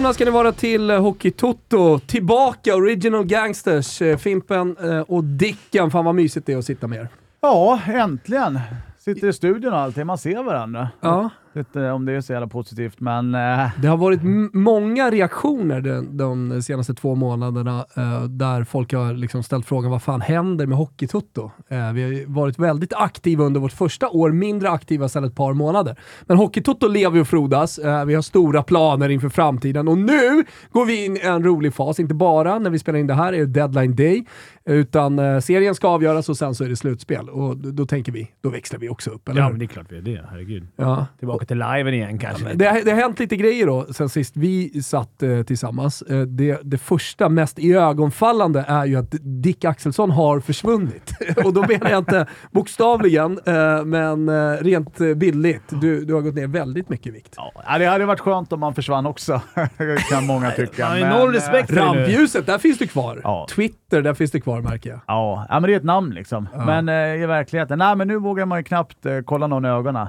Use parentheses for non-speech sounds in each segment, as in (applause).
Välkomna ska ni vara till eh, Hockey-Toto. Tillbaka, Original Gangsters. eh, Fimpen eh, och Dicken. Fan vad mysigt det är att sitta med er. Ja, äntligen. Sitter i studion och allting, man ser varandra. Ja. Vet inte om det är så jävla positivt, men eh, Det har varit många reaktioner de, de senaste två månaderna eh, där folk har liksom ställt frågan vad fan händer med Hockey-Toto? Eh, vi har varit väldigt aktiva under vårt första år, mindre aktiva sedan ett par månader. Men Hockey-Toto lever och frodas. Eh, vi har stora planer inför framtiden och nu går vi in i en rolig fas. Inte bara när vi spelar in det här är det deadline day, utan eh, serien ska avgöras och sen så är det slutspel. Och då, då tänker vi, då växlar vi också upp, eller Ja, hur? men det är klart vi är det. Herregud. Ja. Tillbaka till liven igen kanske. Det, har- det har hänt lite grejer då sen sist vi satt eh, tillsammans. Eh, det, det första, mest iögonfallande är ju att Dick Axelsson har försvunnit. (laughs) Och då menar jag inte bokstavligen, eh, men eh, rent eh, bildligt. Du, du har gått ner väldigt mycket i vikt. ja, det hade varit skönt om man försvann också, (laughs) kan många tycka. Man men, respekt för det nu. Rampljuset, där finns du kvar. Ja. Twitter, där finns du kvar märker jag. Ja, ja, men det är ett namn liksom. Men eh, i verkligheten, nej men nu vågar man ju knappt eh, kolla någon i ögonen.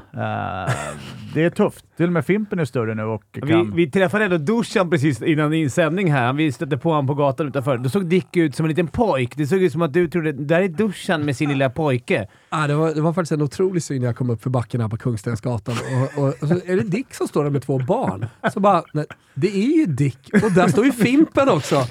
Det är tufft. Till och med Fimpen är större nu och Vi, kan... vi träffade ändå Dusan precis innan insändning här. Vi stötte på honom på gatan utanför. Då såg Dick ut som en liten pojk. Det såg ut som att du trodde där är Dusan med sin lilla pojke. Ah, det, var, det var faktiskt en otrolig syn när jag kom upp för backen här på Kungstensgatan och, och, och så är det Dick som står där med två barn. Så bara, nej, det är ju Dick och där står ju Fimpen också.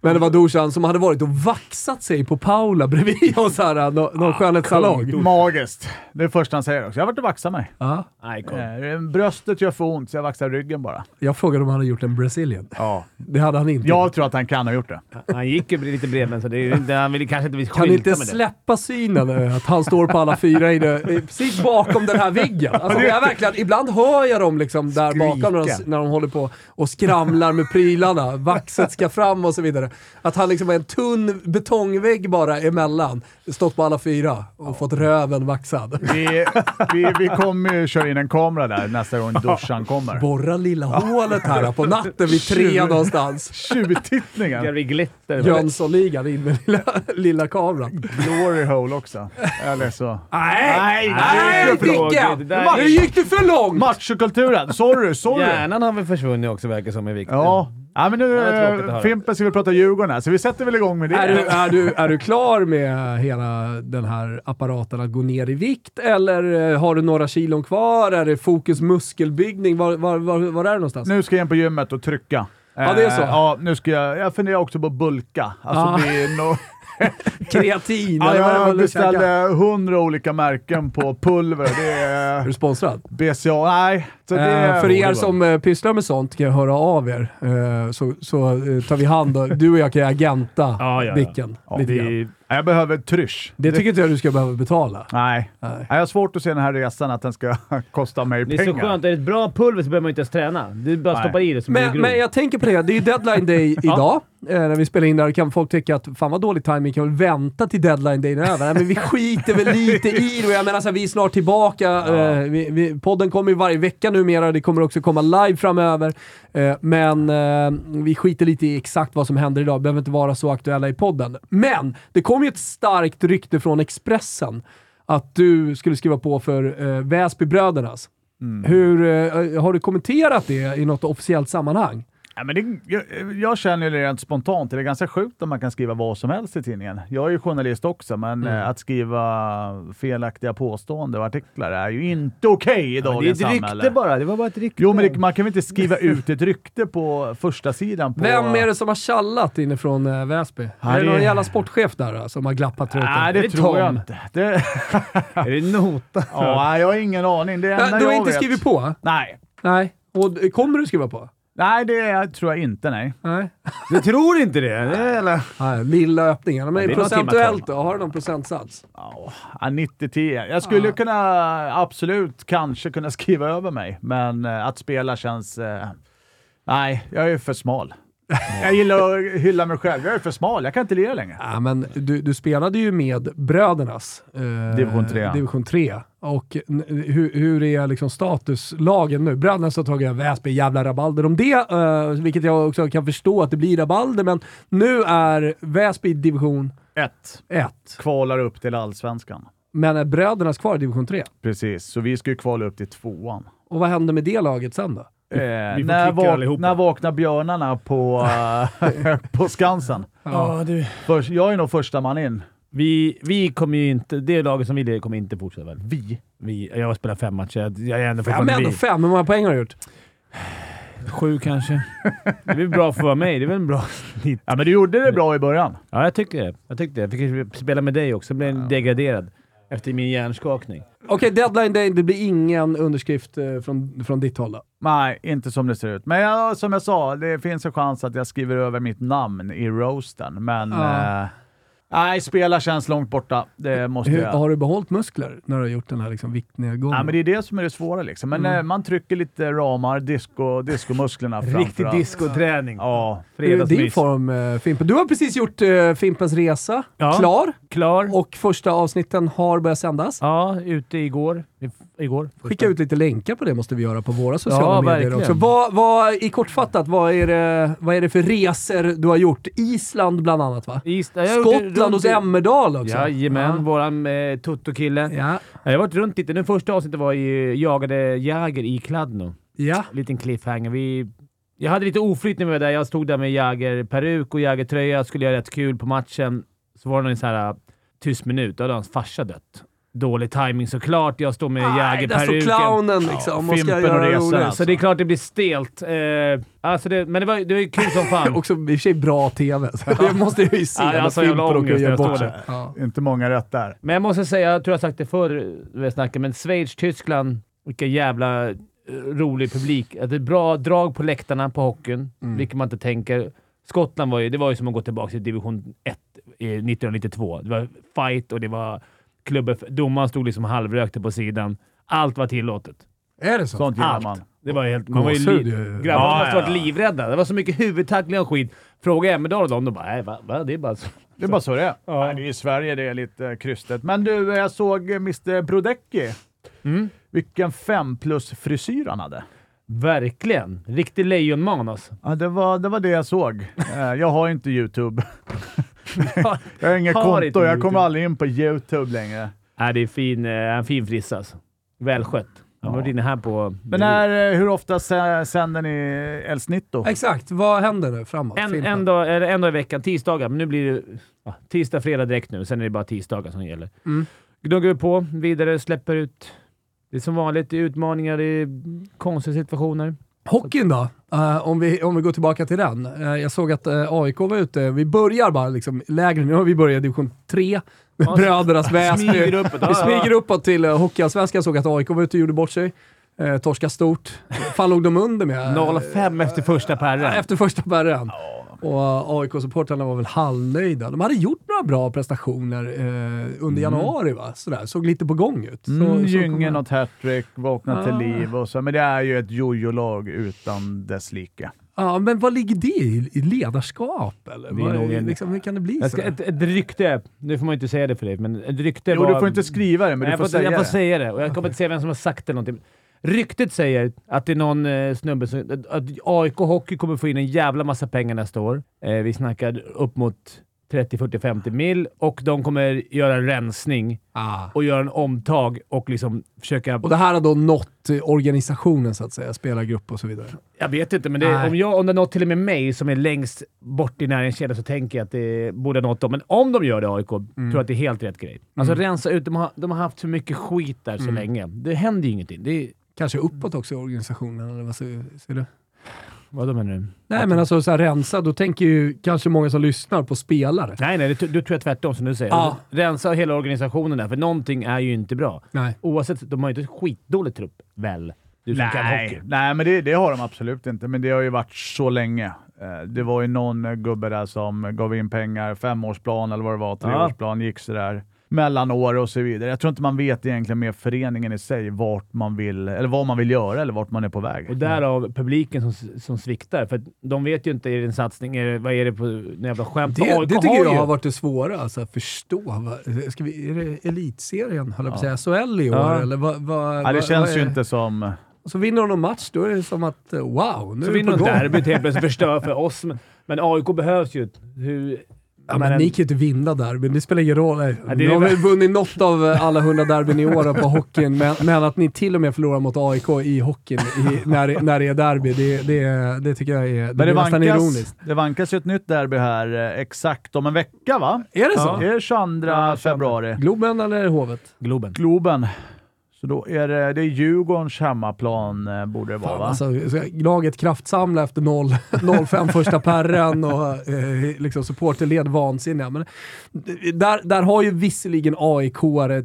Men det var Dusan som hade varit och vaxat sig på Paula bredvid (laughs) oss här, nå, någon skönhetssalong. Magiskt. Det är det första han säger också. Jag har varit och vaxat mig. Ja, Nej, kom. Eh, bröstet gör för ont så jag vaxar ryggen bara. jag frågade om han hade gjort en Brazilian. Ja. Det hade han inte. Jag tror att han kan ha gjort det. Han gick ju lite bredbent, så det är, inte- han ville kanske inte kan skylta inte med det. släppa synen eh, att han står på alla fyra i det, precis bakom den här väggen. Alltså, jag verkligen, ibland hör jag dem liksom där bakom när de, Skrika. när de håller på och skramlar med prylarna. Vaxet ska fram och så vidare. Att han liksom är en tunn betongvägg bara emellan. Stått på alla fyra och fått röven vaxad. Vi, vi, vi kommer ju köra in en kamera där nästa gång (laughs) duschen kommer. Borra lilla hålet här på (laughs) natten vid tre någonstans. Tjuvtittningen. Ska vi glitter? Jönssonligan in med lilla, lilla kameran. Glory hole också. Eller så. Nej! Nej, Nej, där Nu gick du för långt! Machokulturen. Sorry, sorry. Hjärnan har väl försvunnit också verkar som i vikten. Ja. Ja, men nu. Fimpen ska vi prata Djurgården här, så vi sätter väl igång med det. Är du, är, du, är du klar med hela den här apparaten att gå ner i vikt eller eh, har du några kilon kvar? Är det fokus muskelbyggning? Var, var, var, var är det någonstans? Nu ska jag in på gymmet och trycka. Ja, det är så. Eh, Ja, nu ska jag... Jag funderar också på att bulka. Alltså Ah. bli no, (laughs) (laughs) Kreatin? ja, jag beställde hundra olika märken på pulver. Det Är är du sponsrad? BCA. Nej. Så det Eh, är för er som eh, pysslar med sånt kan jag höra av er. Eh, så så eh, tar vi hand om... Du och jag kan agenta Ja, ja, ja. Dicken. Ja, lite grann. Vi, Jag behöver trysch. Det tycker inte jag du ska behöva betala. Nej. Nej. Jag har svårt att se den här resan att den ska (laughs) kosta mig det är så pengar. skönt. Är det ett bra pulver så behöver man inte ens träna. Du bara Nej. stoppar i det så det Men, men jag tänker på det, det är ju deadline day (laughs) idag. Eh, när vi spelar in där kan folk tycka att fan vad dålig timing kan väl vänta till deadline day är över. Men vi (laughs) skiter väl lite i det. Och Jag menar så här, vi är snart tillbaka. Eh, vi, vi, podden kommer ju varje vecka numera. Det kommer också komma live framöver. Eh, men eh, vi skiter lite i exakt vad som händer idag. Behöver inte vara så aktuella i podden. Men det kom ju ett starkt rykte från Expressen att du skulle skriva på för eh, Väsbybrödernas. Hur, eh, har du kommenterat det i något officiellt sammanhang? Ja, men det, jag, jag känner ju rent spontant, det är ganska sjukt att man kan skriva vad som helst i tidningen. Jag är ju journalist också, men Mm. eh, att skriva felaktiga påståenden och artiklar är ju inte okej i Ja, det är dagens ett samhälle. rykte bara. Det var bara ett rykte. Jo, men det, man kan väl inte skriva ut ett rykte på första sidan på... Vem är det som har tjallat inifrån äh, Väsby? Ja, är det det- någon jävla sportchef där då, som har glappat truten? Nej, det, Är det tror jag Tom? inte. Det, (laughs) Är det nota? ja, jag har ingen aning. Det Ja, enda du har jag inte vet. skrivit på? Nej. Nej. Och eh, kommer du skriva på? Nej, det tror jag inte, nej. Nej. Du tror inte det? eller? Nej lilla öppningen. Men procentuellt då? Har du någon procentsats? Ja, 90-10. Jag skulle Ja. kunna, absolut, kanske kunna skriva över mig, men eh, att spela känns... Eh, nej, jag är för smal. (laughs) Jag gillar att hylla mig själv. Jag är för smal, jag kan inte lira längre. Ja, men du, du spelade ju med brödernas eh, Division 3. division 3. Och hur, hur är liksom statuslagen nu? Brödernas har tagit över Väsby, jävla rabalder om det, eh, vilket jag också kan förstå att det blir rabalder, men nu är Väsby i division Ett, 1. kvalar upp till allsvenskan. Men är brödernas kvar i division 3? Precis, så vi ska ju kvala upp till tvåan. Och vad händer med det laget sen då? Eh, när, allihopa. när vaknar björnarna på, eh, (laughs) på Skansen? Ja, du. Först, jag är nog första man in. Vi, vi kommer ju inte... Det laget som vi leder kommer inte fortsätta väl? Vi? Vi, jag har spelat fem matcher. Jag jag är ändå Ja, men fortfarande ändå fem. Hur många poäng har du gjort? Sju kanske. Det är väl bra för att vara mig. Det är väl en bra snitt. Ja, men du gjorde det bra i början. Ja, jag tyckte det. Jag tyckte det. Jag fick spela med dig också. Jag blev degraderad efter min hjärnskakning. Okej, deadline day. Det blir ingen underskrift eh, från, från ditt håll då? Nej, inte som det ser ut. Men jag, som jag sa, det finns en chans att jag skriver över mitt namn i roasten. Men Ja. eh, nej, spela känns långt borta. Det måste Hur, jag. har du behållit muskler när du har gjort den här liksom, viktnedgången? Ja, men det är det som är det svåra. Liksom. Men Mm. eh, man trycker lite ramar, disco, discomusklerna Riktig discoträning. Ja, Hur är din form eh, Fimpen? Du har precis gjort eh, Fimpens Resa Ja. klar Klar. och första avsnitten har börjat sändas. Ja, ute igår. Igår. Skicka ut lite länkar på det måste vi göra på våra sociala Ja, medier verkligen. också. Vad, vad, I kortfattat, vad är, det, vad är det för resor du har gjort? Island bland annat va? Is- jag har gjort det Skottland hos Emmerdal också. Jajamän, våran eh, Toto-kille. Ja. Jag har varit runt lite. Den första avsnittet var i jagade Jäger i Kladno. ja. liten cliffhanger. Vi, jag hade lite oflyt när vi var där. Jag stod där med Jäger-peruk och Jäger-tröja. Skulle göra rätt kul på matchen. Så var det en sån här tyst minut. Då hade hans farsa dött. Dålig timing såklart. Jag står med Aj, där står Jäger-peruken. clownen liksom och ska Fimpen göra och resan roligt. alltså. Så det är klart det blir stelt. Eh, alltså det, men det var, det var ju kul som fan. (laughs) Också i och för sig bra TV. (laughs) Så det måste jag ju se. Ja, jag när har ångest jag bort där. Ja. inte många rätt där. Men jag måste säga, jag tror jag har sagt det förr, vi snackade, men Schweiz, Tyskland, vilka jävla eh, rolig publik. Att det är bra drag på läktarna på hockeyn, Mm. vilket man inte tänker. Skottland var ju, det var ju som att gå tillbaka till division 1 i 1992. Det var fight och det var klubbor. Domaren stod liksom halvrökte på sidan. Allt var tillåtet. Är det så? Sånt gillar Allt. man. Det var helt... Man var ju li-. Grabbarna Ja, måste ja. varit livrädda. Det var så mycket huvudtacklingar och skit. Fråga Emmerdal och dem, de bara nej, va, va? Det är bara så. Det är bara så det är. Ja. Nej, det är I Sverige det är lite eh, krystet. Men du, jag såg eh, Mr Brodecki. Mm. Vilken fem plus frisyr han hade. Verkligen. Riktig lejonman alltså. Ja, det, var, det var det jag såg. Eh, jag har ju inte YouTube. (laughs) (laughs) Jag har inget konto. Jag kommer aldrig in på YouTube längre. Nej, det är fin, eh, en fin frissa alltså. Välskött. Jag har varit inne här på... Men när, eh, hur ofta sä- sänder ni El Snitto? Exakt. Vad händer nu framåt? en, en, dag, eller en dag i veckan, tisdagar. Men nu blir det ja, tisdag, fredag direkt nu. Sen är det bara tisdagar som gäller. Mm. Gnuggar vi på, vidare, släpper ut. Det är som vanligt, det är utmaningar, det är konstiga situationer. Hockeyn då? Eh, om, vi, om vi går tillbaka till den. Eh, jag såg att uh, AIK var ute. Vi börjar bara liksom lägre. Nu har vi börjat division 3 med Ja, Brödernas (laughs) Väsby. Smyger uppåt. Vi smyger uppåt till uh, Hockeyallsvenskan. Jag såg att AIK var ute och gjorde bort sig. Uh, torska stort. fan låg de under med? 0-5 efter första perren. Efter första spärren. Och AIK-supportrarna var väl halvnöjda. De hade gjort några bra prestationer eh, under januari, va? Sådär. Såg lite på gång ut. Så, Mm, så Gynge något hattrick, vakna Ah. till liv och så. Men det är ju ett jojo-lag utan dess like. Ja, men vad ligger det i? I ledarskap eller? Det Vad, en- liksom, hur kan det bli Jag så? ett, ett rykte, nu får man inte säga det för dig, men ett rykte Jo, var... du får inte skriva det, men Nej, du jag får får, säga jag får det. säga det och jag kommer inte säga vem som har sagt det någonting. Ryktet säger att det är någon eh, snubbe som... Att, AIK Hockey kommer få in en jävla massa pengar nästa år. Eh, vi snackar upp mot 30, 40, 50 mil och de kommer göra en rensning Ah. och göra en omtag och liksom försöka... Och det här har då nått eh, organisationen så att säga, spelargrupp och så vidare. Jag vet inte, men det, om, jag, om det nått till och med mig som är längst bort i näringskedjan så tänker jag att det borde ha nått dem. Men om de gör det, AIK, tror jag att det är helt rätt grej. Alltså rensa ut. De har, de har haft för mycket skit där så länge. Det händer ju ingenting. Det är, Kanske uppåt också i organisationen, eller vad ser, ser du? vad menar du? Nej, men alltså så här, rensa, då tänker ju kanske många som lyssnar på spelare. Nej, nej, det, du tror jag tvärtom som du säger. Ja. Rensa hela organisationen där, för någonting är ju inte bra. Nej. Oavsett, de har ju inte skitdålig trupp, väl? Du som kan hockey. Nej, nej men det, det har de absolut inte. Men det har ju varit så länge. Eh, Det var ju någon gubbe där som gav in pengar, femårsplan eller vad det var, treårsplan, gick sådär mellanår och så vidare. Jag tror inte man vet egentligen med föreningen i sig vart man vill, eller vad man vill göra eller vart man är på väg. Och därav publiken som, som sviktar. För att de vet ju inte, är det en satsning? Är det, vad är det på en jävla skämt? Det, det tycker har jag ju- har varit det svåra, alltså, att förstå. Vad, ska vi, är det elitserien, höll jag på att säga, SHL i år? Ja. Eller vad, vad, Ja, det känns ju inte som... Och så vinner de någon match, då är det som att wow, nu Så är vinner på de gång. derbyt helt plötsligt (laughs) förstör för oss. Men, men AIK behövs ju. Hur, Ja, men, Men- ni kan ju inte vinna derbyn, det spelar ingen roll. Nej. Ja, ni har väl- vunnit något av eh, alla hundra derbyn i år på hockeyn, men, men att ni till och med förlorar mot AIK i hockeyn i, när, det- när det är derby, det, det, det tycker jag är, det Men det är nästan vankas, ironiskt. det vankas ju ett nytt derby här eh, exakt om en vecka va? Är det så? Det är 22 Ja, februari. Globen eller Hovet? Globen. Globen. Så då är det, det är Djurgårdens hemmaplan eh, borde det vara Fan, va? alltså, laget kraftsamla efter 0 0-5 (laughs) första perren och eh, liksom supporterled vansinniga. Men där, där har ju visserligen aik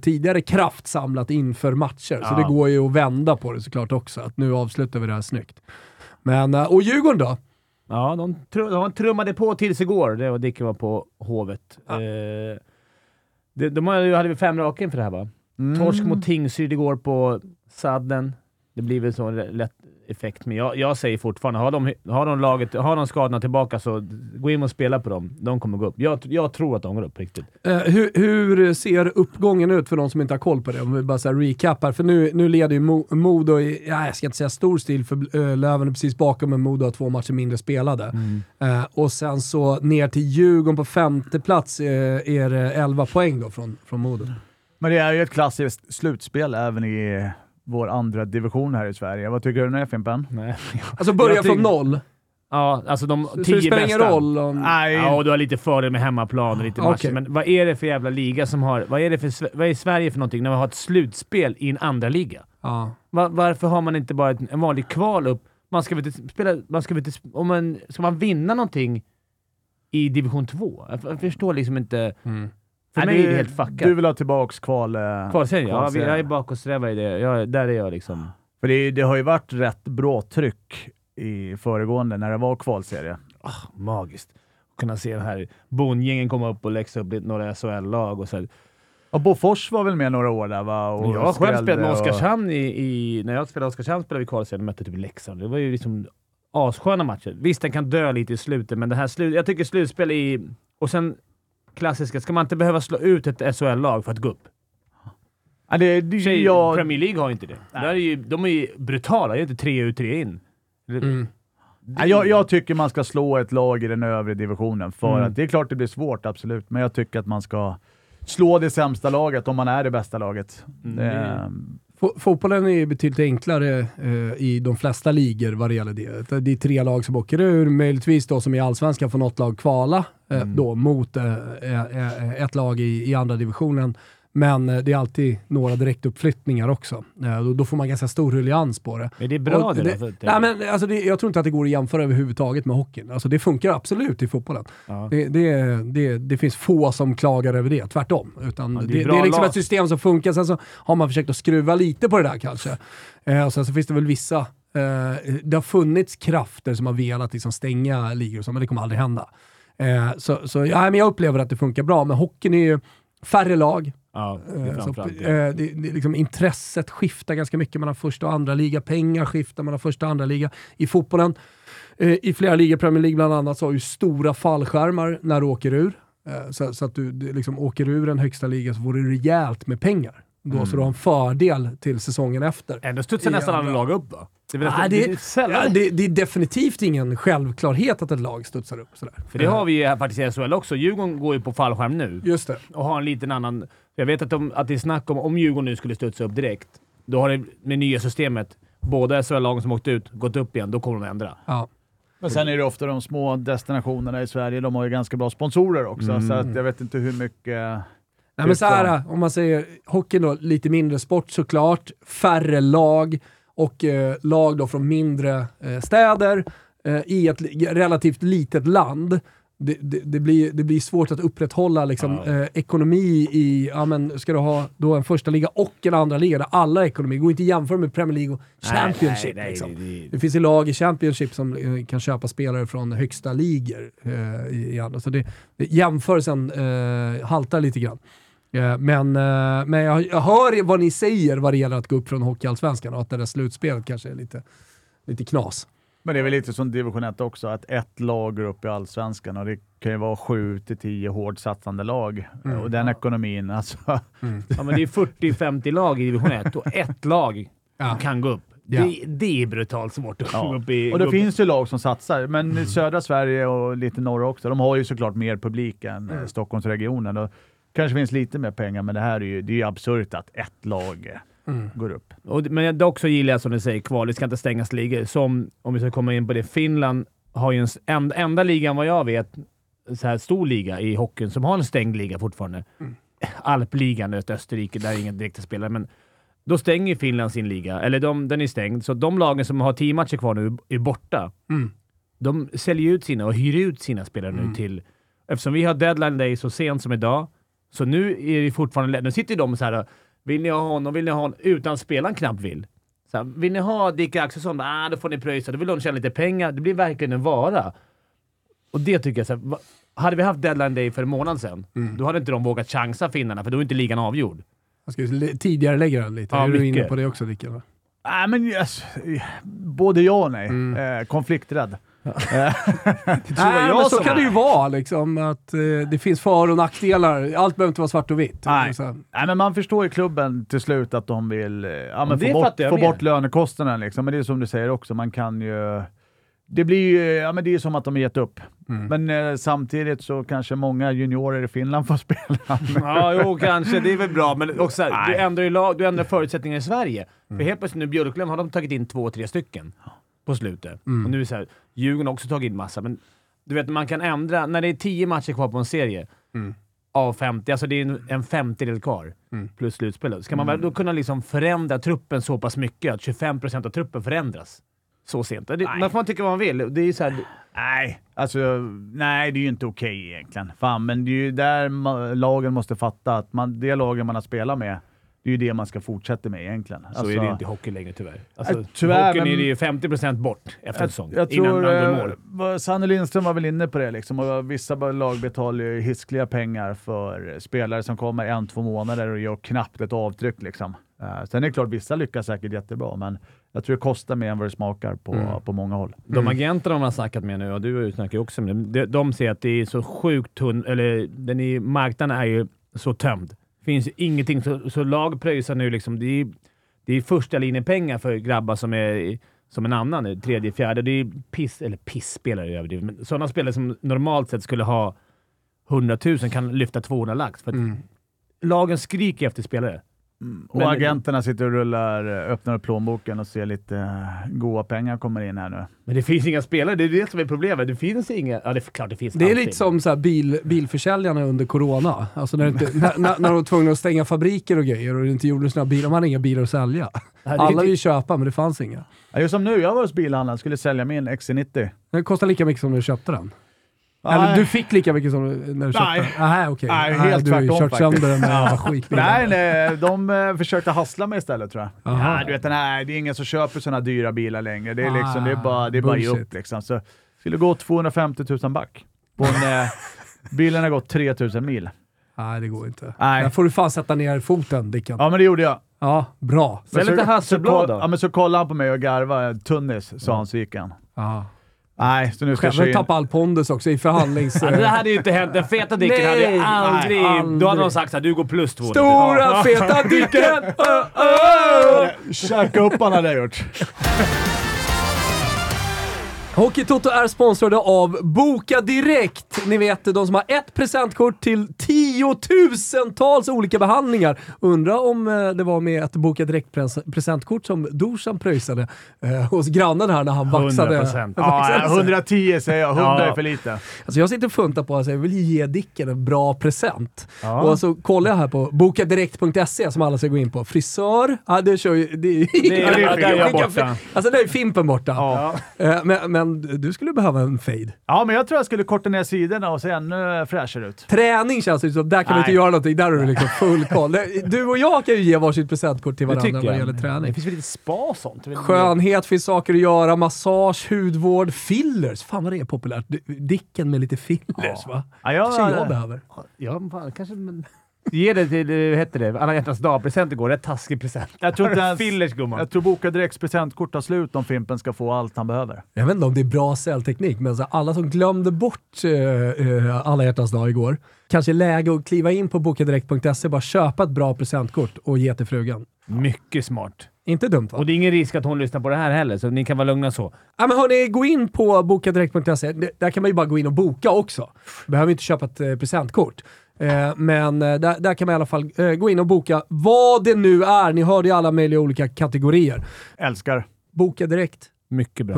tidigare kraftsamlat inför matcher, så Ja. det går ju att vända på det såklart också. Att nu avslutar vi det här snyggt. Men, eh, och Djurgården då? Ja, de, tru, de trummade på tills igår. Det var Dicken var på Hovet. Ja. Eh, de, de hade, hade vi fem raka inför det här va? Mm. Torsk mot Tingsryd igår på sadden. Det blir väl så en lätt effekt, men jag, jag säger fortfarande, har de, har, de laget, har de skadorna tillbaka så gå in och spela på dem. De kommer gå upp. Jag, jag tror att de går upp riktigt. Eh, hur, hur ser uppgången ut för de som inte har koll på det? Om vi bara så här recappar. För nu, nu leder ju Mo- Modo i, ja, jag ska inte säga stor stil, för uh, Löven är precis bakom, men Modo har två matcher mindre spelade. Eh, och sen så ner till Djurgården på femte plats eh, är det 11 poäng då från, från Modo. Men det är ju ett klassiskt slutspel även i vår andra division här i Sverige. Vad tycker du nu Fimpen? Nej. (laughs) Alltså börja från noll. Ja, alltså de Så det tio spelar bästa. ingen roll om... Nej, Ja, och du har lite fördel med hemmaplan och lite matcher. Okej. Men vad är det för jävla liga som har... Vad är det för vad är Sverige för någonting när vi har ett slutspel i en andra liga? Ja. Va- varför har man inte bara ett- en vanlig kval upp? Man ska väl inte spela... Man ska väl inte, om man, ska man vinna någonting i division 2? Jag, jag förstår liksom inte... Mm. För Nej, mig är det helt fuckat. Du vill ha tillbaks kval... eh, Kvalserien, ja. Jag är bakåtsträvare i det. Jag, där är jag liksom. För det, det har ju varit rätt bra tryck i föregående när det var kvalserie. Ah, magiskt. Att kunna se den här bondgängen komma upp och läxa upp lite några SHL-lag och så här. Och Bofors var väl med några år där va? Och jag har själv spelat med och- Oskarshamn i, i... När jag spelade Oskarshamn spelade vi kvalserien och mötte typ Leksand. Det var ju liksom assköna matcher. Visst, den kan dö lite i slutet, men det här slut, jag tycker slutspel i... Och sen klassiska, ska man inte behöva slå ut ett SHL-lag för att gå upp? Ja, det, det, Tjej, jag, Premier League har inte det. Där är ju, de är ju brutala. Det är inte tre ut, tre in. Mm. Ja, jag, jag tycker man ska slå ett lag i den övre divisionen. För Mm. att det är klart det blir svårt, absolut. Men jag tycker att man ska slå det sämsta laget om man är det bästa laget. Mm, Det, Fo- Fotbollen är ju betydligt enklare eh, i de flesta ligor vad det gäller det. Det är tre lag som åker ur, möjligtvis då som i Allsvenskan får något lag kvala eh, Mm. då mot eh, eh, eh, ett lag i, i andra divisionen. Men eh, det är alltid några direktuppflyttningar också. Eh, då, då får man ganska stor ruljans på det. Är det bra Och det, det-? För- Nej, men, alltså det, jag tror inte att det går att jämföra överhuvudtaget med hockeyn. Alltså det funkar absolut i fotbollen. Ja. Det, det, det, det finns få som klagar över det, tvärtom. Utan Ja, det är det, det, är liksom lag. ett system som funkar, sen så har man försökt att skruva lite på det där kanske. Eh, och sen så finns det väl vissa, eh, det har funnits krafter som har velat liksom stänga ligor och så, men det kommer aldrig hända. Eh, så så ja, men jag upplever att det funkar bra, men hockeyn är ju färre lag. Ja, det är Eh, så, eh, det. det, liksom, intresset skiftar ganska mycket mellan första och andra liga. Pengar skiftar mellan första och andra liga. I fotbollen, eh, i flera ligor, Premier League bland annat, så har du stora fallskärmar när du åker ur. Eh, så, så att du du liksom åker ur en högsta liga så får du rejält med pengar. Då, Mm. Så du har en fördel till säsongen efter. Ändå studsar nästan alla andra- lag upp va? Det är, Ah, nästan, det- det är. Ja, det, det är definitivt ingen självklarhet att ett lag studsar upp sådär. För det har vi ju här faktiskt i SHL också. Djurgården går ju på fallskärm nu Just det. och har en liten annan... Jag vet att, de, att det är snack om om Djurgården nu skulle studsa upp direkt. Då har det med nya systemet, båda SHL-lagen som åkt ut, gått upp igen. Då kommer de ändra. Ja. Men sen är det ofta de små destinationerna i Sverige, de har ju ganska bra sponsorer också. Mm. Så att jag vet inte hur mycket... Nej, men så här, om man säger hockeyn då, lite mindre sport såklart, färre lag och eh, lag då från mindre eh, städer eh, i ett relativt litet land. Det, det, det, blir, det blir svårt att upprätthålla liksom, Ja. eh, ekonomi i, ja men ska du ha då en första liga och en andra liga där alla ekonomi, går inte att jämföra med Premier League och Championship. Nej, nej, liksom. nej, det- Det finns ju lag i Championship som eh, kan köpa spelare från högsta ligor eh, i, i andra. Så det, det, jämförelsen eh, haltar lite grann. Eh, men eh, men jag, jag hör vad ni säger vad det gäller att gå upp från Hockeyallsvenskan och att det där slutspelet kanske är lite, lite knas. Men det är väl lite som division 1 också, att ett lag går upp i allsvenskan och det kan ju vara 7 till 10 hårt satsande lag. Mm. Och den ekonomin, alltså. Ja, men det är 40-50 lag i division 1 och ett lag Ja. kan gå upp. Ja. Det, det är brutalt svårt att komma Ja. upp i... Och det finns ju lag som satsar, men Mm. södra Sverige och lite norra också, de har ju såklart mer publik än Mm. eh, Stockholmsregionen. Och kanske finns lite mer pengar, men det här är ju, det är ju absurt att ett lag Mm. går upp. Och, men dock så gillar jag som du säger, kval. Det ska inte stängas ligor. Som, om vi ska komma in på det, Finland har ju en s- en, enda ligan vad jag vet, så här stor liga i hockeyn, som har en stängd liga fortfarande. (laughs) Alpligan, ett Österrike, där är ingen direkta spelare, men då stänger ju Finland sin liga. Eller de, den är stängd, så de lagen som har tio matcher kvar nu är borta. Mm. De säljer ut sina och hyr ut sina spelare nu till... Eftersom vi har deadline day så sent som idag, så nu är det fortfarande... Nu sitter de så här. Vill ni ha honom? Vill ni ha honom? Utan spelaren knappt vill. Så här, vill ni ha Dick Axelsson? Ah, då får ni pröjsa. Då vill de tjäna lite pengar. Det blir verkligen en vara. Och det tycker jag så här, Hade vi haft deadline day för en månad sedan, då hade inte de vågat chansa finnarna, för då är inte ligan avgjord. Jag ska tidigare lägga den lite. Ja, är du inne mycket. på det också Dicken? va? Nej, men yes, både ja och nej. Mm. Eh, konflikträdd. (laughs) Nej, men så kan det ju vara liksom. Att, eh, det finns för och nackdelar. Allt behöver inte vara svart och vitt. Nej. Så, Nej, men man förstår i klubben till slut att de vill eh, ja, men få, bort, jag få bort lönekostnaden. Liksom. Men det är som du säger också, man kan ju... Det blir ju ja, men det är som att de har gett upp. Mm. Men eh, samtidigt så kanske många juniorer i Finland får (laughs) spela. Ja, jo, kanske. Det är väl bra, men också du, ändrar ju lag, du ändrar förutsättningar i Sverige. För helt plötsligt nu Björklöven har de tagit in två, tre stycken på slutet. Och nu är det så här, Djurgården har också tagit in massa, men du vet, man kan ändra. När det är tio matcher kvar på en serie Mm. av 50, alltså det är en, en femtedel kvar Mm. plus slutspelet. Ska man väl då kunna liksom förändra truppen så pass mycket att 25% av truppen förändras så sent? Det, man får man tycka vad man vill. Det är så här, Nej, alltså nej det är ju inte okej egentligen. Fan, men det är ju där ma- lagen måste fatta att man, det lagen man har spelat med, det är ju det man ska fortsätta med egentligen. så Alltså, är det inte i hockey längre tyvärr. Alltså, Äh, tyvärr, I hockeyn men- är det ju 50% bort efter en Jag, säsong. jag innan tror, man går i eh, Sanne Lindström var väl inne på det liksom, och vissa lag betalar ju hiskliga pengar för spelare som kommer en, två månader och gör knappt ett avtryck. Liksom. Eh, sen är det klart, vissa lyckas säkert jättebra, men jag tror det kostar mer än vad det smakar på, Mm. på många håll. De agenterna de har snackat med nu, och du snackar ju också med dem, de, de säger att det är så sjukt tunn, eller den är, marknaden är ju så tömd. Finns ingenting, så, så lag pröjsar nu liksom. Det är, det är första linjen pengar för grabbar som är som en annan, tredje, fjärde. Det är piss, eller pissspelare är överdrivet, men sådana spelare som normalt sett skulle ha 100 000 kan lyfta 200 lax. För Mm. Lagen skriker efter spelare. Och Men- agenterna sitter och rullar, eh, öppnar upp plånboken och ser lite eh, goda pengar kommer in här nu. Men det finns inga spelare, det är det som är problemet. Det finns inga... Ja, det är klart det finns Det är alltid. lite som så här bil, bilförsäljarna under corona. Alltså när, inte, när, när, när de var tvungna att stänga fabriker och grejer och det inte gjordes några bilar. De hade inga bilar att sälja. Är Alla inte- vill ju köpa, men det fanns inga. Ja, just som nu, jag var hos bilhandlaren skulle sälja min XC90. Den kostar lika mycket som när du köpte den. Eller Nej. du fick lika mycket som när du köpte Nej. den? Nej, okej. Nej, helt Du har ju tvärtom kört faktiskt. sönder den med jävla skitbilar. Nej, nej, de eh, försökte hassla mig istället tror jag. Aha. Ja, du vet, nej, det är ingen som köper sådana dyra bilar längre. Det är, liksom, Ah, det är bara, det är bara upp. Liksom. Så skulle gå 250 000 back. På en, eh, (laughs) bilen har gått 3000 mil. Nej, det går inte. Nej. Där får du fan sätta ner foten, Dicken. Ja, Ja, men det gjorde jag. bra. Sälj Men lite så- Hasselblad så, då. Ja, men så kollade han på mig och garvade. Tunnis, sa han, så gick han. Ja. Nej, så nu ska jag Själv tappade all pondus också i förhandlings... Ja, det hade ju inte hänt. Den feta Dicken Nej, hade ju aldrig... aldrig. Då hade de sagt att du går plus två. Stora feta (laughs) Dicken! Käka upp han hade jag gjort. Hockeytoto är sponsrade av Boka Direkt. Ni vet, de som har ett presentkort till tiotusentals olika behandlingar. Undrar om eh, det var med ett Boka Direkt-presentkort som Dorsan pröjsade eh, hos grannen här när han vaxade. 100%. (laughs) Ja, vaxade sig. 110 säger jag. 100 Ja. är för lite. Alltså jag sitter och funtar på att jag vill ge Dicken en bra present. Ja. Och så kollar jag här på bokadirekt.se som alla ska gå in på. Frisör, ja det kör ju... Det, är- Det är- (laughs) där är borta. Alltså där är Fimpen borta. Ja. Eh, Men, men du skulle behöva en fade. ja, men jag tror jag skulle korta ner sidorna och se ännu fräschare ut. Träning känns det som. Där kan vi inte Nej. göra någonting. Där har du liksom full koll. (laughs) Du och jag kan ju ge varsitt presentkort till Det varandra vad det gäller Det träning. finns väl lite spa och sånt? Skönhet finns saker att göra, massage, hudvård, fillers. Fan vad det är populärt. Dicken med lite fillers va? Ja, jag, kanske jag behöver. Ja, fan, kanske... Men... Ge det till, eh, vad heter det, alla hjärtans dag-present igår. Rätt taskig present. Jag tror (laughs) inte ens- Fillers gumman. jag tror Boka Direkts presentkort tar slut om Fimpen ska få allt han behöver. Jag vet inte om det är bra säljteknik, men så alla som glömde bort uh, alla hjärtans dag igår, kanske är läge att kliva in på bokadirekt.se, bara köpa ett bra presentkort och ge till frugan. Mycket smart. Inte dumt va? Och det är ingen risk att hon lyssnar på det här heller, så ni kan vara lugna så. Ja, men hörni, gå in på bokadirekt.se. Där kan man ju bara gå in och boka också. Behöver inte köpa ett eh, presentkort. Eh, men eh, där, där kan man i alla fall eh, gå in och boka vad det nu är. Ni hörde ju alla möjliga olika kategorier. Älskar. Bokadirekt.se. Mycket bra.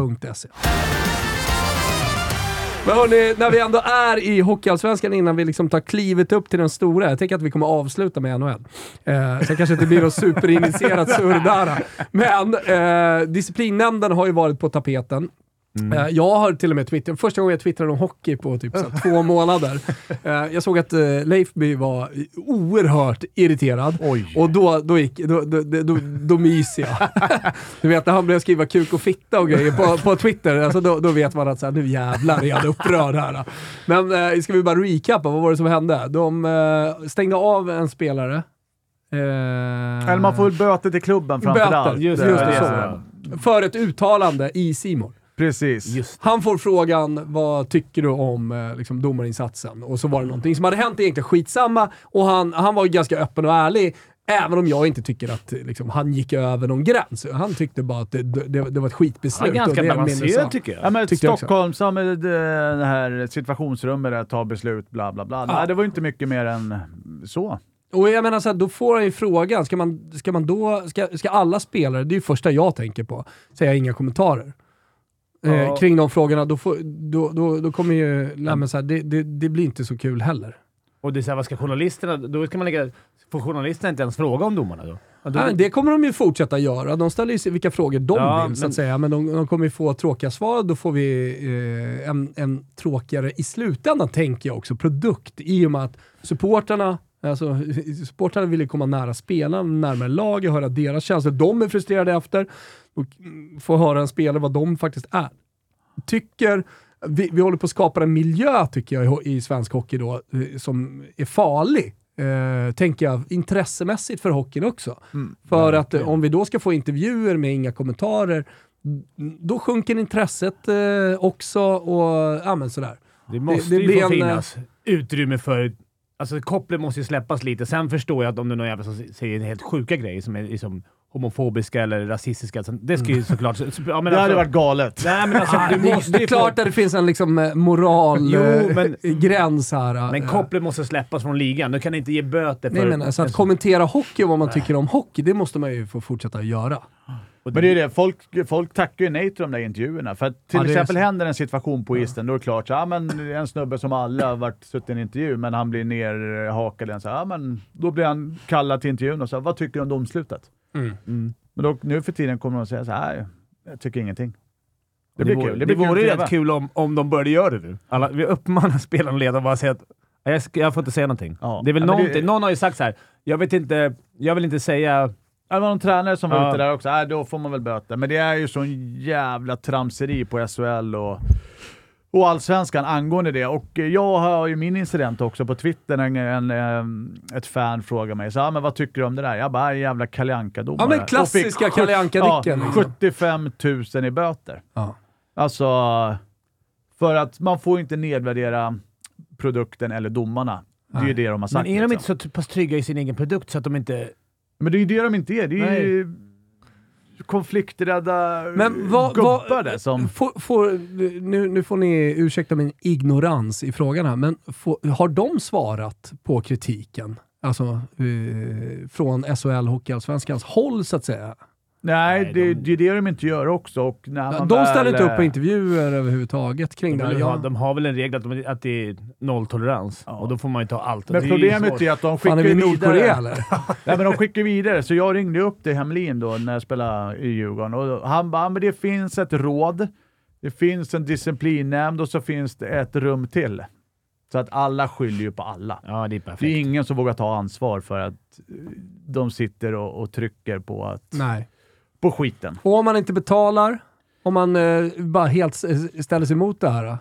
Men hörni, när vi ändå är i Hockeyallsvenskan innan vi liksom tar klivet upp till den stora. Jag tänker att vi kommer avsluta med NHL. Eh, sen kanske inte blir något superinitierat surr där. Men eh, disciplinnämnden har ju varit på tapeten. Eh, jag har till och med twittrat, första gången jag twittrade om hockey på typ så (laughs) två månader. Eh, jag såg att eh, Leifby var oerhört irriterad. Oj. Och då, då, gick, då, då, då, då, myser jag. (laughs) du vet när han började skriva kuk och fitta och grejer på, på Twitter, alltså då, då vet man att så här, nu jävlar är han upprörd här. Men ska vi bara recappa, vad var det som hände? De stängde av en spelare. Eller man får väl böter till klubben framför Böter, allt. just- just det, så. för ett uttalande i Simon. Precis. Just Han får frågan, vad tycker du om eh, liksom, domarinsatsen? Och så var det någonting som hade hänt, egentligen skitsamma. Och han, han var ju ganska öppen och ärlig, även om jag inte tycker att eh, liksom, han gick över någon gräns. Han tyckte bara att det, det, det var ett skitbeslut. Ja, ganska och det är min balanserad tycker jag. Ja, men Tyckte jag också. Stockholm, som det, det här situationsrummet där, ta beslut, bla bla bla. Nej, det var inte mycket mer än så. Och jag menar så här, då får han ju frågan, ska man, ska man då, ska, ska alla spelare, det är ju första jag tänker på, säga inga kommentarer. Eh, Ja. kring de frågorna, då, får, då, då, då kommer ju, nej, så här, det, det, det blir inte så kul heller. Och det är så här, vad ska journalisterna... Då ska man lägga... Får journalisterna inte ens fråga om domarna då? Då Nej, det kommer de ju fortsätta göra. De ställer ju sig vilka frågor de Ja, vill, så men- att säga. Men de, de kommer ju få tråkiga svar. Då får vi eh, en, en tråkigare, i slutändan tänker jag också, produkt. I och med att supporterna Alltså, (laughs) supportrarna vill ju komma nära spelarna, närmare laget, höra deras känslor. De är frustrerade efter och mm, få höra en spelare vad de faktiskt är. Tycker, vi, vi håller på att skapa en miljö, tycker jag, i, i svensk hockey då, eh, som är farlig. Eh, tänker jag, intressemässigt för hockeyn också. För att eh, om vi då ska få intervjuer med inga kommentarer, mm, då sjunker intresset eh, också och ja, men sådär. Det måste det ju blir få en, finnas utrymme för... Alltså kopplet måste ju släppas lite. Sen förstår jag att om det är någon jävel som säger helt sjuka grejer som är liksom homofobiska eller rasistiska, det ska ju såklart... så- Ja, men Det hade alltså, varit galet. Nej, men alltså, du Det, måste det är klart att det finns en liksom eh, moral Jo, eh, men- här. Men eh. kopplet måste släppas från ligan. Du kan inte ge böter för... Nej, men alltså att kommentera hockey och vad man tycker om hockey, det måste man ju få fortsätta göra. Men det är det, folk, folk tackar ju nej till de där intervjuerna. För att till Ja, det är exempel så. händer en situation på isen, då är det klart så, ja, men en snubbe som alla har varit suttit i en intervju, men han blir nerhakad. Så, ja, men då blir han kallad till intervjun och så, vad tycker du om domslutet? Mm. Men då, nu för tiden kommer de att säga så här, jag tycker ingenting. Det Det, blir vore, kul. det, blir vore kul rätt kul om, om de började göra det nu. Alla, vi uppmanar (laughs) spelarna och ledarna bara att säga att "Nej, jag, jag får inte säga någonting. Ja. Det är väl Ja, det-. Någon har ju sagt så här. jag vet inte, jag vill inte säga... Det var någon tränare som var Ja. ute där också. Äh, då får man väl böter. Men det är ju sån jävla tramseri på SHL och, och allsvenskan angående det. Och jag har ju min incident också på Twitter. En, en, em, ett fan frågar mig så, ah, men vad tycker du om det där? Jag bara, "Ah, jävla Kalle Anka-domare. Ja, men klassiska Kalle Anka-dicken, Ja, liksom. 75 000 i böter. Ja. Alltså, för att man får inte nedvärdera produkten eller domarna. Det är ju det de har sagt. Men är de liksom. inte så pass trygga i sin egen produkt så att de inte... Men det är ju det de inte är. Det är ju konflikträdda Men vad... gubbar där som... får, får, nu, nu får ni ursäkta min ignorans i frågan här, men får, har de svarat på kritiken? Alltså eh, från SHL Hockeyallsvenskans håll så att säga. Nej, Nej, det, de- det är det de inte gör också. Och när man De väl, ställer inte upp på eh, intervjuer överhuvudtaget kring De, det här. Ja. de har väl en regel att, de, att det är nolltolerans. Ja. Och då får man ju ta allt. Men Det är problemet svårt. är att de Fan, är skickar vi vidare. Nordkorea eller? (laughs) Nej, men de skickar vidare, så jag ringde upp till Hemlin då när jag spelade i Djurgården och han bara, "Ja, men det finns ett råd, det finns en disciplinnämnd och så finns det ett rum till. Så att alla skyller ju på alla. Ja, det är perfekt. Det är ingen som vågar ta ansvar för att de sitter och, och trycker på, att, Nej. På skiten. Och om man inte betalar, om man eh, bara helt ställer sig emot det här. då?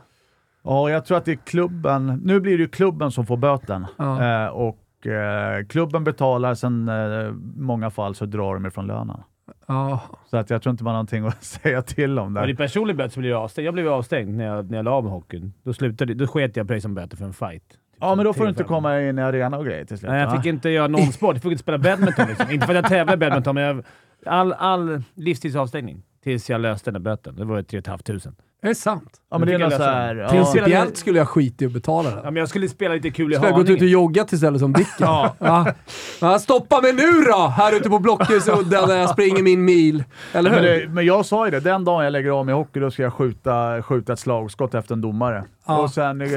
Ja, jag tror att det är klubben. Nu blir det ju klubben som får böten. Ja. Eh, och eh, klubben betalar, sen eh, många fall så drar de ifrån lönen. Ja. Så att jag tror inte man har någonting att (laughs) säga till om Men i där. personlig böter så blir jag avstängd. Jag blev ju avstängd när jag, när jag la av med hockeyn. Då, slutade, då sket jag pröjsa böter för en fight. Typ Ja, men då får du inte komma in i arena och grejer till slut. Nej, jag va? fick inte göra någon sport. Jag fick inte spela badminton. Liksom. inte för att jag tävlar i badminton, men jag, All, all livstidsavstängning tills jag löste den där böten. Det var ju 3 500. Är det sant? Ja, men det är så här... Ja, Principiellt skulle jag skita i att betala Ja, den. men jag skulle spela lite kul i Skulle jag gått ut och Haninge. joggat istället som Dicken? (laughs) Ja. Ja. Ja, stoppa mig nu då! Här ute på Blockesudden när jag springer min mil. Eller hur? men, det, men jag sa ju det, den dagen jag lägger av med hockey då ska jag skjuta, skjuta ett slagskott efter en domare. Ja. Och sen eh,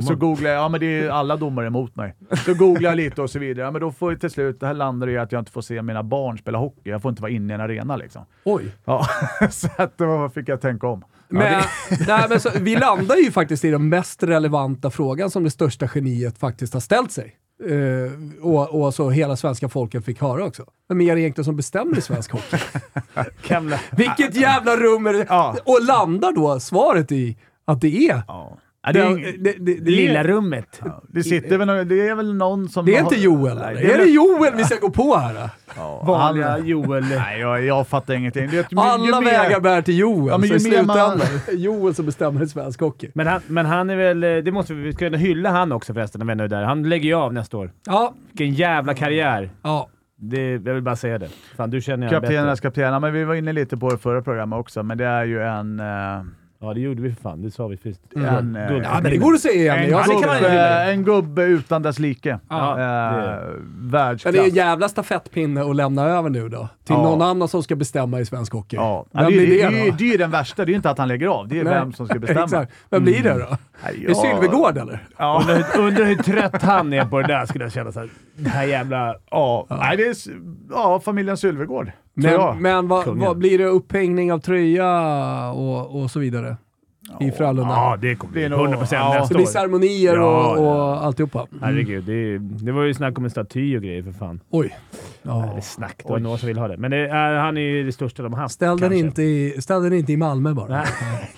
så googlar jag, ja men det är alla domare emot mig. Så googlar jag lite och så vidare. Ja, men då får jag till slut, det här landar i att jag inte får se mina barn spela hockey. Jag får inte vara inne i en arena liksom. Oj. Ja, (laughs) så att då fick jag tänka om. Men, nej, men så, vi landar ju faktiskt i den mest relevanta frågan som det största geniet faktiskt har ställt sig. Eh, och, och så hela svenska folket fick höra också. Vem är det egentligen som bestämmer i svensk hockey? (laughs) Vilket jävla rum är det? Ja. Och landar då svaret i att det är... Ja. Ja, det, är, det, det, det, Lilla rummet. det, sitter väl, det är väl någon som... det är har- inte Joel Nej, Är det Joel vi ska gå på här? Ja, Vanliga Joel. Nej, jag, jag fattar ingenting. Det, är ett- ju Alla mer- vägar bär till Joel, Ja, men så i ju mer man- slutändan (laughs) Joel som bestämmer i svensk hockey. Men han, men han är väl... eh, Det måste vi, vi ska ändå hylla han också förresten, när vi ändå är där. Han lägger ju av nästa år. Ja, Vilken jävla karriär. ja. Det, jag vill bara säga det. Fan, du känner jag bättre. Kaptenernas kaptener, men vi var inne lite på det förra programmet också, men det är ju en... eh, Ja, det gjorde vi för fan. Det sa vi först. En, eh, Då- ja men det går att säga igen. En, Jag kan gubbe, en gubbe utan dess like. Ja, eh, det Men världsklass. det är en jävla stafettpinne att lämna över nu då. Till Ja. någon annan som ska bestämma i svensk hockey. Ja. Vem Ja, det, blir det, det, det, det, är ju den värsta, det är ju inte att han lägger av, det är Nej. vem som ska (laughs) bestämma. Exakt. Vem blir det då? Nej, Är det Sylvegård eller? Ja, Undrar, (laughs) undrar hur trött han är på det där, skulle jag känna. Så här, det här jävla... ja. Nej, det är, ja familjen Sylvegård. Men, men vad, vad blir det upphängning av tröja och, och så vidare? I Frölunda? Ja, det kommer Det bli är nog- 100% procent ja. det nästa blir år. ceremonier Ja, och, och alltihopa? Herregud, det, det var ju snack om en staty och grejer för fan. Oj. Ja. Eller snack, det var någon som vill ha det. Men det är, han är ju det största de har haft. Ställ den, inte i, ställ den inte i Malmö bara. Nej.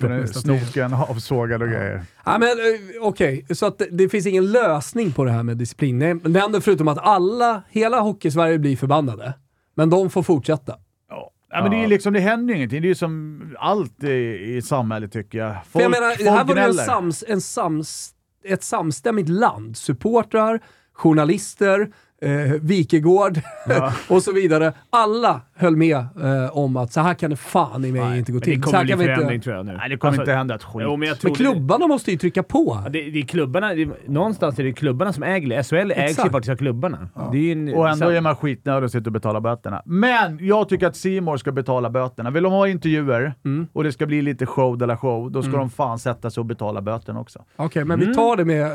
Är Snoken avsågad och grejer. Ja, men eh, okej, så att det, det finns ingen lösning på det här med disciplinnämnden förutom att alla, hela Hockeysverige blir förbannade. Men de får fortsätta. Ja. Ja, men det, är ju liksom, det händer ju ingenting. Det är ju som allt i, i samhället tycker jag. Folk, För jag menar, folk här var det en sams, en sams, ett samstämmigt land. Supportrar, journalister, eh, Wikegård (laughs) och så vidare. Alla höll med eh, om att så här kan det fan i mig inte gå till. det kommer bli förändring inte... tror jag nu. Nej, det kommer Alltså, inte hända ett skit. Jo, men Men klubbarna måste ju trycka på. Det, det, det är klubbarna, det, någonstans är det klubbarna som äger det. SHL ägs ju faktiskt av klubbarna. Det är ju en, Och ändå är man skitnödig och sitter och betalar böterna. Men jag tycker att Simor ska betala böterna. Vill de ha intervjuer Mm. och det ska bli lite show de la show, då ska de fan sätta sig och betala böterna också. Okej, men Mm. vi tar det med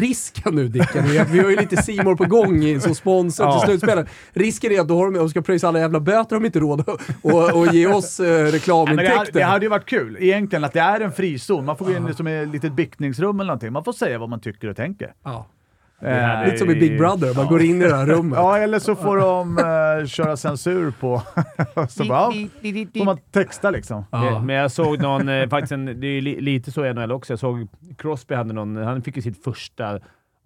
risken nu Dicken. är att Vi har ju lite Simor på gång i, som sponsor Ja. till slutspelet. Risken är att då har de, de ska pröjsa alla jävla böter de inte råd och, och ge oss eh, Nej, men det, hade, reklamintäkter. det hade ju varit kul egentligen att det är en frizon. Man får gå in som i ett litet biktningsrum eller någonting. Man får säga vad man tycker och tänker. ja. Eh, Lite som i Big Brother, man går in i det här rummet. (laughs) Ja, eller så får de eh, köra censur på... (laughs) så bara, ja, får man texta liksom. Ja. Men- jag såg någon, eh, faktiskt en, det är lite så i NHL också. Jag såg Crosby hade någon, han fick ju sitt första,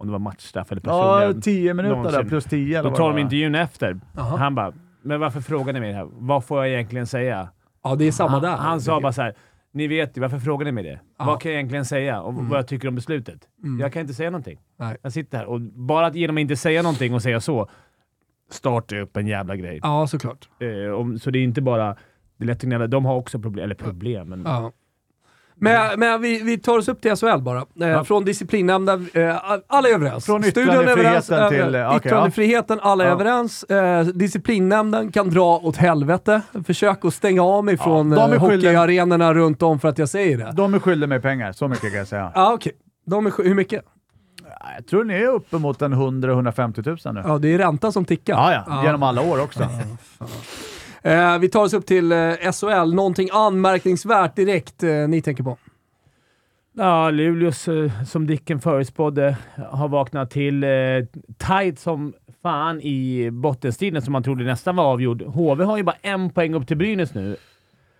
om det var matchstraff eller Ja, personliga. tio minuter där någonsin. plus tio eller Då tar de intervjun efter. Jaha. Han bara, men varför frågar ni mig det här? Vad får jag egentligen säga? ja, det är samma Han, där. han sa bara så här. Ni vet ju, varför frågar ni mig det? Ja. Mm. Vad kan jag egentligen säga? Och vad jag tycker om beslutet? Jag kan inte säga någonting. Nej. Jag sitter här och bara att genom att inte säga någonting och säga så, startar upp en jävla grej. Ja, såklart. Eh, om, så det är inte bara... Det är lätt att. De har också problem, eller problem, men... Ja. Men, men vi, vi tar oss upp till SHL bara. Eh, Från disciplinnämnden, eh, alla är överens. Från är överens, yttrandefriheten eh, till, okej, yttrandefriheten, alla är Ja. överens. Disciplinnämnden kan dra åt helvete. Försök att stänga av mig från är eh, skyldiga- hockeyarenorna runt om för att jag säger det. De är skyldiga mig pengar, så mycket kan jag säga. Ja, okej. De är, sk- hur mycket? Jag tror ni är uppemot en 100-150 000 nu. Ja, det är ränta som tickar. Ja, ja. Genom alla år också. Eh, vi tar oss upp till eh, SHL. Någonting anmärkningsvärt direkt eh, ni tänker på? Ja, Luleås, eh, som Dicken förutspådde, har vaknat till. Eh, tight som fan i bottenstriden som man trodde nästan var avgjord. HV har ju bara en poäng upp till Brynäs nu.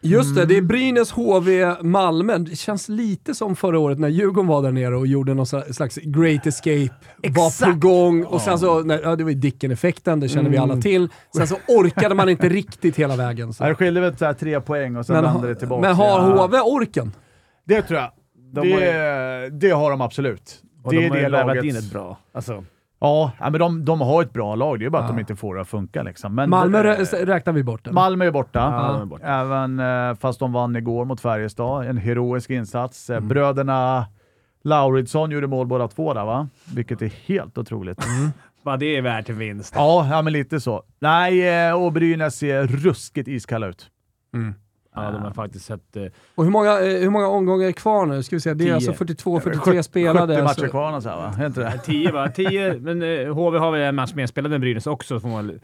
Just det, det är Brynäs, HV, Malmö. Det känns lite som förra året när Djurgården var där nere och gjorde någon sla- slags great escape. Var Exakt. på gång och sen så, nej, ja, det var ju Dicken-effekten, det känner vi alla till. Sen så orkade man inte riktigt hela vägen. Så. Det skiljer väl så här tre poäng och sen Men, vänder det tillbaka. men har. HV orken? Det tror jag. De det, har det har de absolut. Och det de är har ju laget. in ett bra. Alltså, Ja, men de, de har ett bra lag. Det är bara att Ja. de inte får det att funka. Liksom. Men, Malmö rä- räknar vi bort. eller? Malmö är borta. Ja, de är borta. Även eh, fast de vann igår mot Färjestad. En heroisk insats. Mm. Eh, Bröderna Lauridsson gjorde mål båda två där va? Vilket är helt otroligt. Mm. (laughs) Bara det är värt en vinst. Ja, ja, men lite så. Nej, eh, och Brynäs ser ruskigt iskalla ut. Mm. Ja, de har faktiskt sett... Eh, Och hur många, eh, hur många omgångar är kvar nu? Ska vi se. Det är Tio. alltså 42, 43 spelade. 70 alltså. matcher kvar och så här, va? Är inte det? 10 va? 10, men eh, HV har väl en match mer spelad än Brynäs också, får man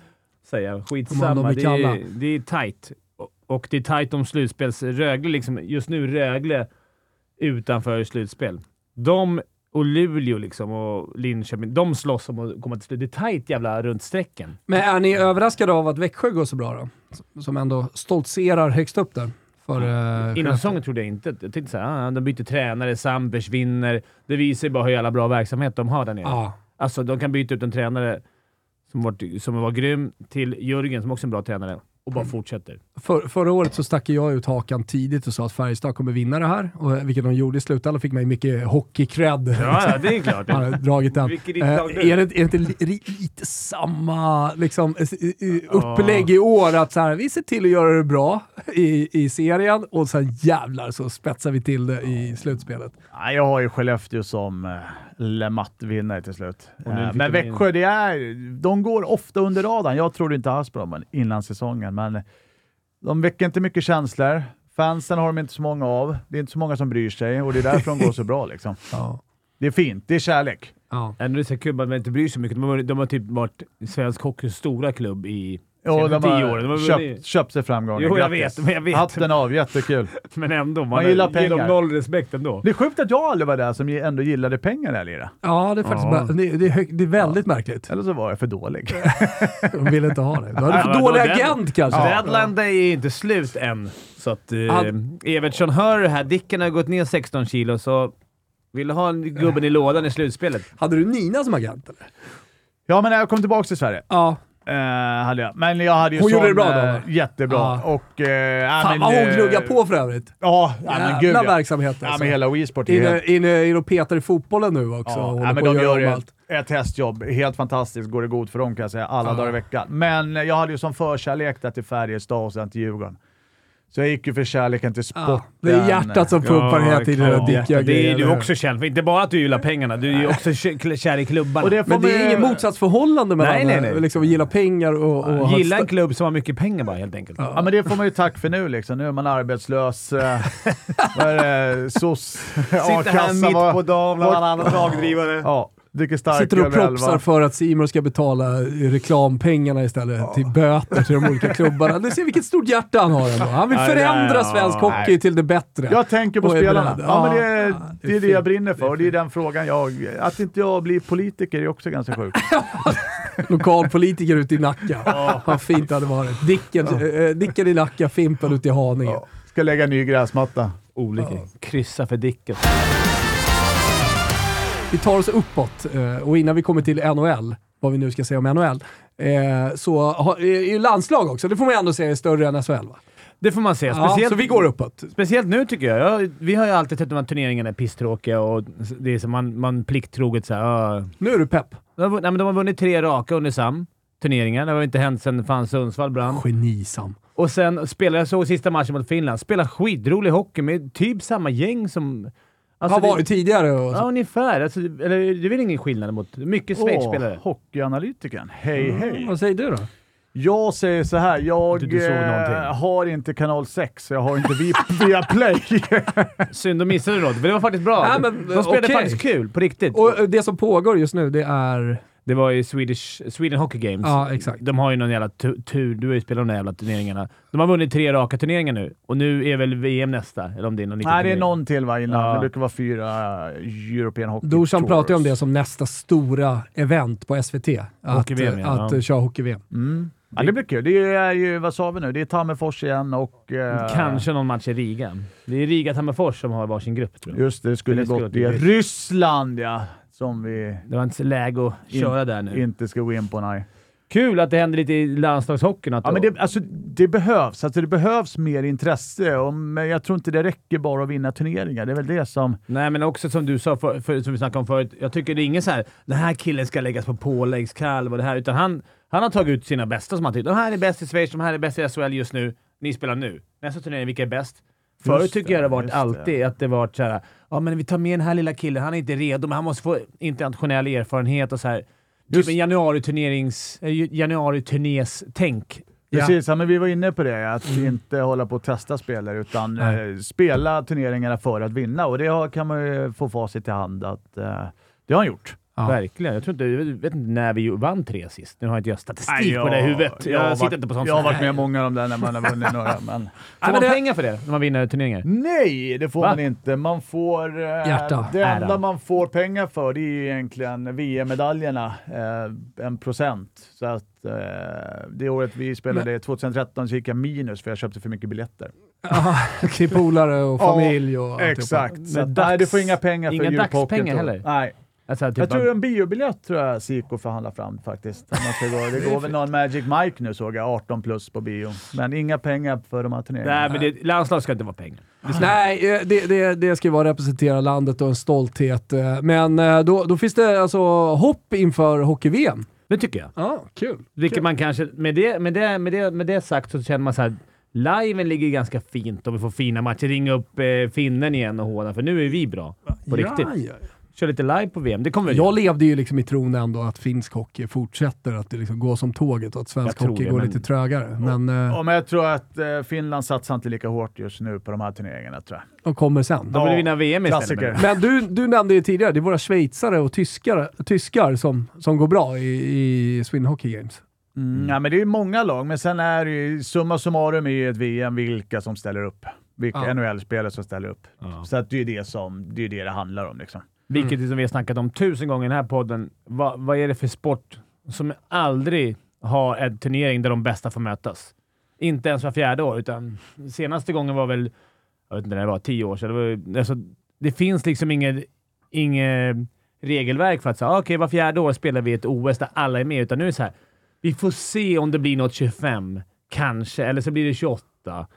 säga. Skitsamma. de är Det är, det är tight. Och- Och det är tight om slutspels... Rögle liksom, just nu Rögle utanför slutspel. De och Luleå liksom och Linköping, de slåss om att komma till slut. Det är tight jävla runt strecken. Men är ni överraskade av att Växjö går så bra då? Som ändå stoltserar högst upp där. För, eh, Innan säsongen trodde jag inte. Jag tänkte såhär, ah, de byter tränare, Sandbergs vinner. Det visar ju bara hur jävla bra verksamhet de har där nere. Ja. Alltså, de kan byta ut en tränare som var, som var grym till Jörgen, som också är en bra tränare, och bara fortsätter. För, förra året så stack jag ut hakan tidigt och sa att Färjestad kommer vinna det här, och, vilket de gjorde i slutändan. fick mig mycket hockey-cred. Ja, ja, det är klart. (laughs) Har dragit den. Eh, är, det, är det inte li, li- lite samma liksom, eh, eh, upplägg i år? Att så här, vi ser till att göra det bra i, i serien och sen jävlar så spetsar vi till det i slutspelet. Nej, jag har ju Skellefteå som eh, LeMatt-vinnare till slut. Och Eh, men Växjö, det är, de går ofta under radarn. Jag trodde inte alls på dem innan säsongen, men de väcker inte mycket känslor. Fansen har de inte så många av. Det är inte så många som bryr sig och det är därför de går så bra. Liksom. (laughs) Ja. Det är fint, det är kärlek. Ja. Ändå är det så kul att man inte bryr sig så mycket. De har, de har typ varit svensk hockeys stora klubb i Och senaste de tio har åren. De har köpt, köpt sig framgångar. Jo, jag Grattis. vet, men jag vet. Hatten av, jättekul. Men ändå, man, Man gillar ger dem pengar. noll respekt ändå. Det är sjukt att jag aldrig var där som ändå gillade pengar där lira. ja, det är faktiskt Ja. bara- det, det, är hög, det är väldigt märkligt. Eller så var jag för dålig. (laughs) De vill inte ha det. Du hade Ja, för dålig agent kanske. Deadline Day är inte slut än. Så att eh, Han- Evertsson hör det här. Dicken har gått ner 16 kilo, så vill du ha en gubben i lådan i slutspelet? Hade du Nina som agent eller? Ja, men när jag kom tillbaka till Sverige Ja. Eh, hade jag. Men jag hade ju Hon sån, gjorde det bra då, eh, va? Jättebra. Ja. Och, eh, ja, Fan men, vad hon eh, gluggar på för övrigt. Ja, ja men gud ja. verksamhet Ja, alltså. men hela WeSport är Inne, helt... inne, inne och petar i fotbollen nu också. Ja, ja, men de gör ett, allt. ett hästjobb. Helt fantastiskt. Går det god för dem kan jag säga. Alla Ja. dagar i veckan. Men jag hade ju som förkärlek där till Färjestad och sen till Djurgården. Så jag gick ju för kärleken till sporten. Ja, det är hjärtat som pumpar hela tiden. Dicka Det är du också känd för. Inte bara att du gillar pengarna, du är ju också kär i klubbarna. Och det får Men det är inget motsatsförhållande mellan Nej, nej, nej. Liksom, att gilla pengar och, och Gilla en klubb som har mycket pengar bara, helt enkelt. Ja, men det får man ju tack för nu liksom. Nu är man arbetslös. eh, (laughs) Vad är det? SOS, Sitter här mitt på dagen bland alla andra dagdrivare. Ja, dricker stark Sitter och propsar för att Simon ska betala reklampengarna istället till böter till de olika (laughs) klubbarna. Du ser vilket stort hjärta han har ändå. Han vill Ja, förändra ja, svensk nej. hockey till det bättre. Jag tänker på spelarna. Ja, men det, Ja, är, det är det är det fint. jag brinner för och det är den frågan jag... Att inte jag blir politiker är också ganska sjukt. (laughs) Lokalpolitiker ute i Nacka. Vad fint det hade varit. Dicken, eh, Dicken i Nacka, Fimpen ute i Haninge. Ska lägga ny gräsmatta. Olika. Kryssa för Dicken. Vi tar oss uppåt eh, och innan vi kommer till NHL, vad vi nu ska säga om NHL, eh, så har- är ju landslag också. Det får man ändå säga är större än SHL va? Det får man säga. Ja, Speciellt, så vi går uppåt. Speciellt nu tycker jag. jag. Vi har ju alltid tyckt att turneringarna är pisstråkiga och det är som man, man plikttroget såhär... Uh. Nu är du pepp. De, har, nej, men de har vunnit tre raka under SAM. Turneringar. Det har inte hänt sedan fan Sundsvall brann. Genisam. Och sen spelade jag såg sista matchen mot Finland. Spelar skitrolig hockey med typ samma gäng som... Alltså, har det- varit tidigare och så. Ja, ungefär. Alltså, eller, det är väl ingen skillnad mot... Mycket Schweiz-spelare. Åh, hockeyanalytikern. Hej, hej. Vad säger du då? Jag säger så här, jag Du- du eh, har inte kanal 6, jag har inte via, (laughs) via Play. (laughs) Synd, de missade något. Men det var faktiskt bra. Nej, men, de spelade okej. faktiskt kul, på riktigt. Och eh, det som pågår just nu, det är... Det var i Swedish, Sweden Hockey Games. Ja, exakt. De har ju någon jävla tu- tur. Du har ju spelat de där jävla turneringarna. De har vunnit tre raka turneringar nu och nu är väl VM nästa. Eller om det är någon Nej, det är någon till va, innan. Ja. Det brukar vara fyra eh, European Hockey Tours. pratar ju om det som nästa stora event på SVT. Att, ja. att eh, köra hockey-VM. Mm. Ja, det blir kul. Det är ju, vad sa vi nu? Det är Tammerfors igen och... eh, Kanske någon match i Riga. Det är Riga-Tammerfors som har varsin grupp tror jag. Just det, det skulle Det skulle gått roligt. Ryssland ja. Som vi Det var inte läge att In- köra där nu. inte ska gå in på, nej. Kul att det händer lite i landslagshockeyn. Att Ja, men det, alltså, det behövs. Alltså, det behövs mer intresse. Och, men jag tror inte det räcker bara att vinna turneringar. Det är väl det som... Nej, men också som du sa, för, för, som vi snackade om förut. Jag tycker det är ingen så här den här killen ska läggas på påläggskalv och det här, utan han, han har tagit ut sina bästa som han tycker. De här är bäst i Schweiz, de här är bäst i SHL just nu. Ni spelar nu. Nästa turnering, vilka är bäst? Förut tycker jag det varit just det. alltid att det varit såhär, ja men vi tar med den här lilla killen, han är inte redo, men han måste få internationell erfarenhet och så här. Typ Just- en januari-turnerings... eh, januari-turnés-tänk. Ja. Precis, ja, men vi var inne på det. Att inte hålla på att testa spelare, utan eh, spela turneringarna för att vinna. Och det har, kan man ju få facit i hand att eh, det har han gjort. Ja. Verkligen. Jag, tror inte, jag vet inte när vi vann tre sist. Nu har inte jag statistik Nej, på det i huvudet. Jag, har sitter inte på sånt. Jag har varit med många om det när man har vunnit några. (laughs) Men... Får men man det- pengar för det när man vinner turneringar? Nej, det får Va? man inte. Man får... Eh, Hjärta. det enda Ära. man får pengar för det är ju egentligen VM-medaljerna, eh, en procent. Så att eh, det året vi spelade 2013 så gick jag minus för jag köpte för mycket biljetter. (laughs) Ja, till polare och Ja, familj och alltihopa. Exakt. Så Men nej, du får inga pengar för inga dagspengar heller? Nej. Alltså, typ Jag tror en biobiljett tror jag Siko förhandlar fram faktiskt. Ska. (laughs) Det går väl någon Magic Mike nu såg jag, 18 plus på bio. Men inga pengar för de här turneringarna. Nej, men det, landslag ska inte vara pengar. Nej, eh, det, det, det ska ju vara representera landet och en stolthet. eh, Men eh, då, då finns det alltså hopp inför hockey-VM. Det tycker jag. Ja, kul. Vilket man kanske, med det, med, det, med, det, med det sagt så känner man så här. Liven ligger ganska fint om vi får fina matcher. Ringa upp eh, finnen igen och håna, för nu är vi bra. På riktigt. Ja, ja. Kör lite live på VM. Det kommer Jag göra. levde ju liksom i tron ändå att finsk hockey fortsätter att det liksom går som tåget och att svensk hockey det, går men- lite trögare. Men eh, Ja, men jag tror att eh, Finland satsar inte lika hårt just nu på de här turneringarna tror jag. de kommer sen. De vill vinna VM istället. klassiker. Men du, du nämnde ju tidigare, det är våra schweizare och tyskar, tyskar som, som går bra i, i Sweden Hockey Games. Mm. Ja, men det är många lag, men sen är det ju summa summarum i ett VM vilka som ställer upp. Vilka Ja. NHL-spelare som ställer upp. Ja. Så att det är ju det som det, är det, det handlar om. Liksom. Vilket som vi har snackat om tusen gånger i den här podden. Vad, vad är det för sport som aldrig har en turnering där de bästa får mötas? Inte ens var fjärde år, utan senaste gången var väl, jag vet inte när det var, tio år sedan. Det, var, alltså, det finns liksom inget, inget regelverk för att säga okej, var fjärde år spelar vi ett OS där alla är med, utan nu är det så här. Vi får se om det blir något 25, kanske, eller så blir det 28.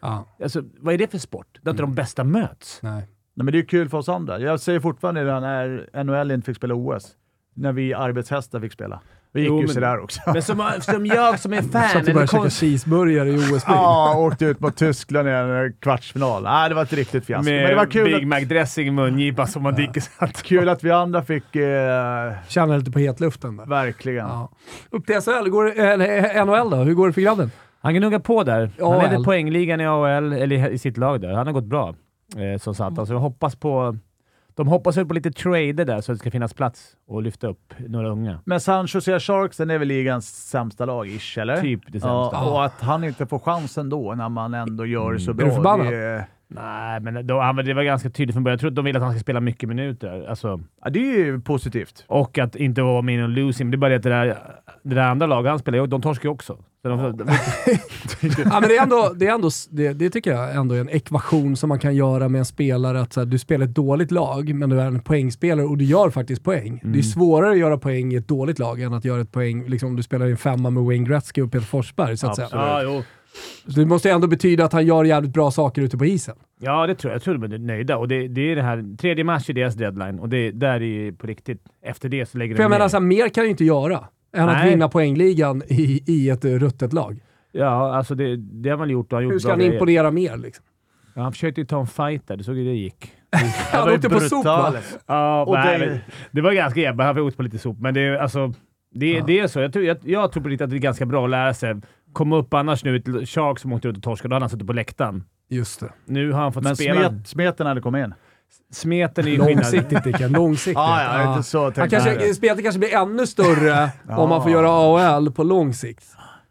Ja, Alltså, vad är det för sport? Där inte de bästa möts? nej. Nej, men det är kul för oss andra. Jag säger fortfarande det när NHL inte fick spela OS. När vi arbetshästar fick spela. Det gick Jo, ju men- sådär också. (laughs) Men som, som jag som är (laughs) fan, att du eller börjar käka konst- cheeseburgare i OS-bil. Ja, åkte ut mot Tyskland i en kvartsfinal. Nej, det var ett riktigt fiasko. Men det var kul Big att, Mac-dressing i mungipan som man att- (laughs) kul att vi andra fick... Eh, Känner lite på hetluften där. verkligen. Ja. Upp till SHL, går, det- eller NHL då? Hur går det för grabben? Han kan gnugga på där. Han leder poängligan i AHL, eller i sitt lag där. Han har gått bra, eh, som sagt. Alltså, jag hoppas på... De hoppas väl på lite trader där så att det ska finnas plats att lyfta upp några unga. Men San Jose Sharks den är väl ligans sämsta lag, ish, eller? Typ det sämsta. Ja, och att han inte får chansen då när man ändå gör det så bra. du förbannad? Det, är- Nej, men då, han, det var ganska tydligt från början. Jag tror att de vill att han ska spela mycket minuter. Alltså, ja, det är ju positivt. och att inte vara med i någon losing. Det är bara det att det där, det där andra laget han spelar, de torskar ju också. Så de, de, (laughs) ja, men det, är ändå, det, är ändå, det, det tycker jag ändå är en ekvation som man kan göra med en spelare. Att så här, du spelar ett dåligt lag, men du är en poängspelare och du gör faktiskt poäng. Det är svårare att göra poäng i ett dåligt lag än att göra ett poäng liksom, om du spelar i en femma med Wayne Gretzky och Peter Forsberg. Så att säga. Ja, jo. Så det måste ju ändå betyda att han gör jävligt bra saker ute på isen. Ja, det tror jag. Jag tror de är nöjda. Och det, det är det här, 3 mars är deras deadline och det där är på riktigt. Efter det så lägger För de jag ner. menar, så här, mer kan du inte göra än att Nej. vinna poängligan i, i ett ruttet lag. Ja, alltså det, det har man gjort och han har Hur gjort ska bra han grejer. imponera mer liksom? Ja, han försökte ju ta en fight där. Du såg hur det gick. (laughs) Han åkte på sop va? Ja, Och nej, det- det var ganska jävla. Han var åkt på lite sop, men det är alltså... Det, det är så. Jag tror, jag, jag tror på riktigt att det är ganska bra att lära sig. Komma upp annars nu, ett Shark som åkte ut och torskade, då hade han suttit på läktaren. Just det. Nu har han fått Men spela. smet, smeten hade kommit in. Smeten är ju. Långsiktigt Dicken, (laughs) långsiktigt. Ja, ja, inte så Han kanske, spelet kanske blir ännu större (laughs) om man får göra AHL på lång sikt.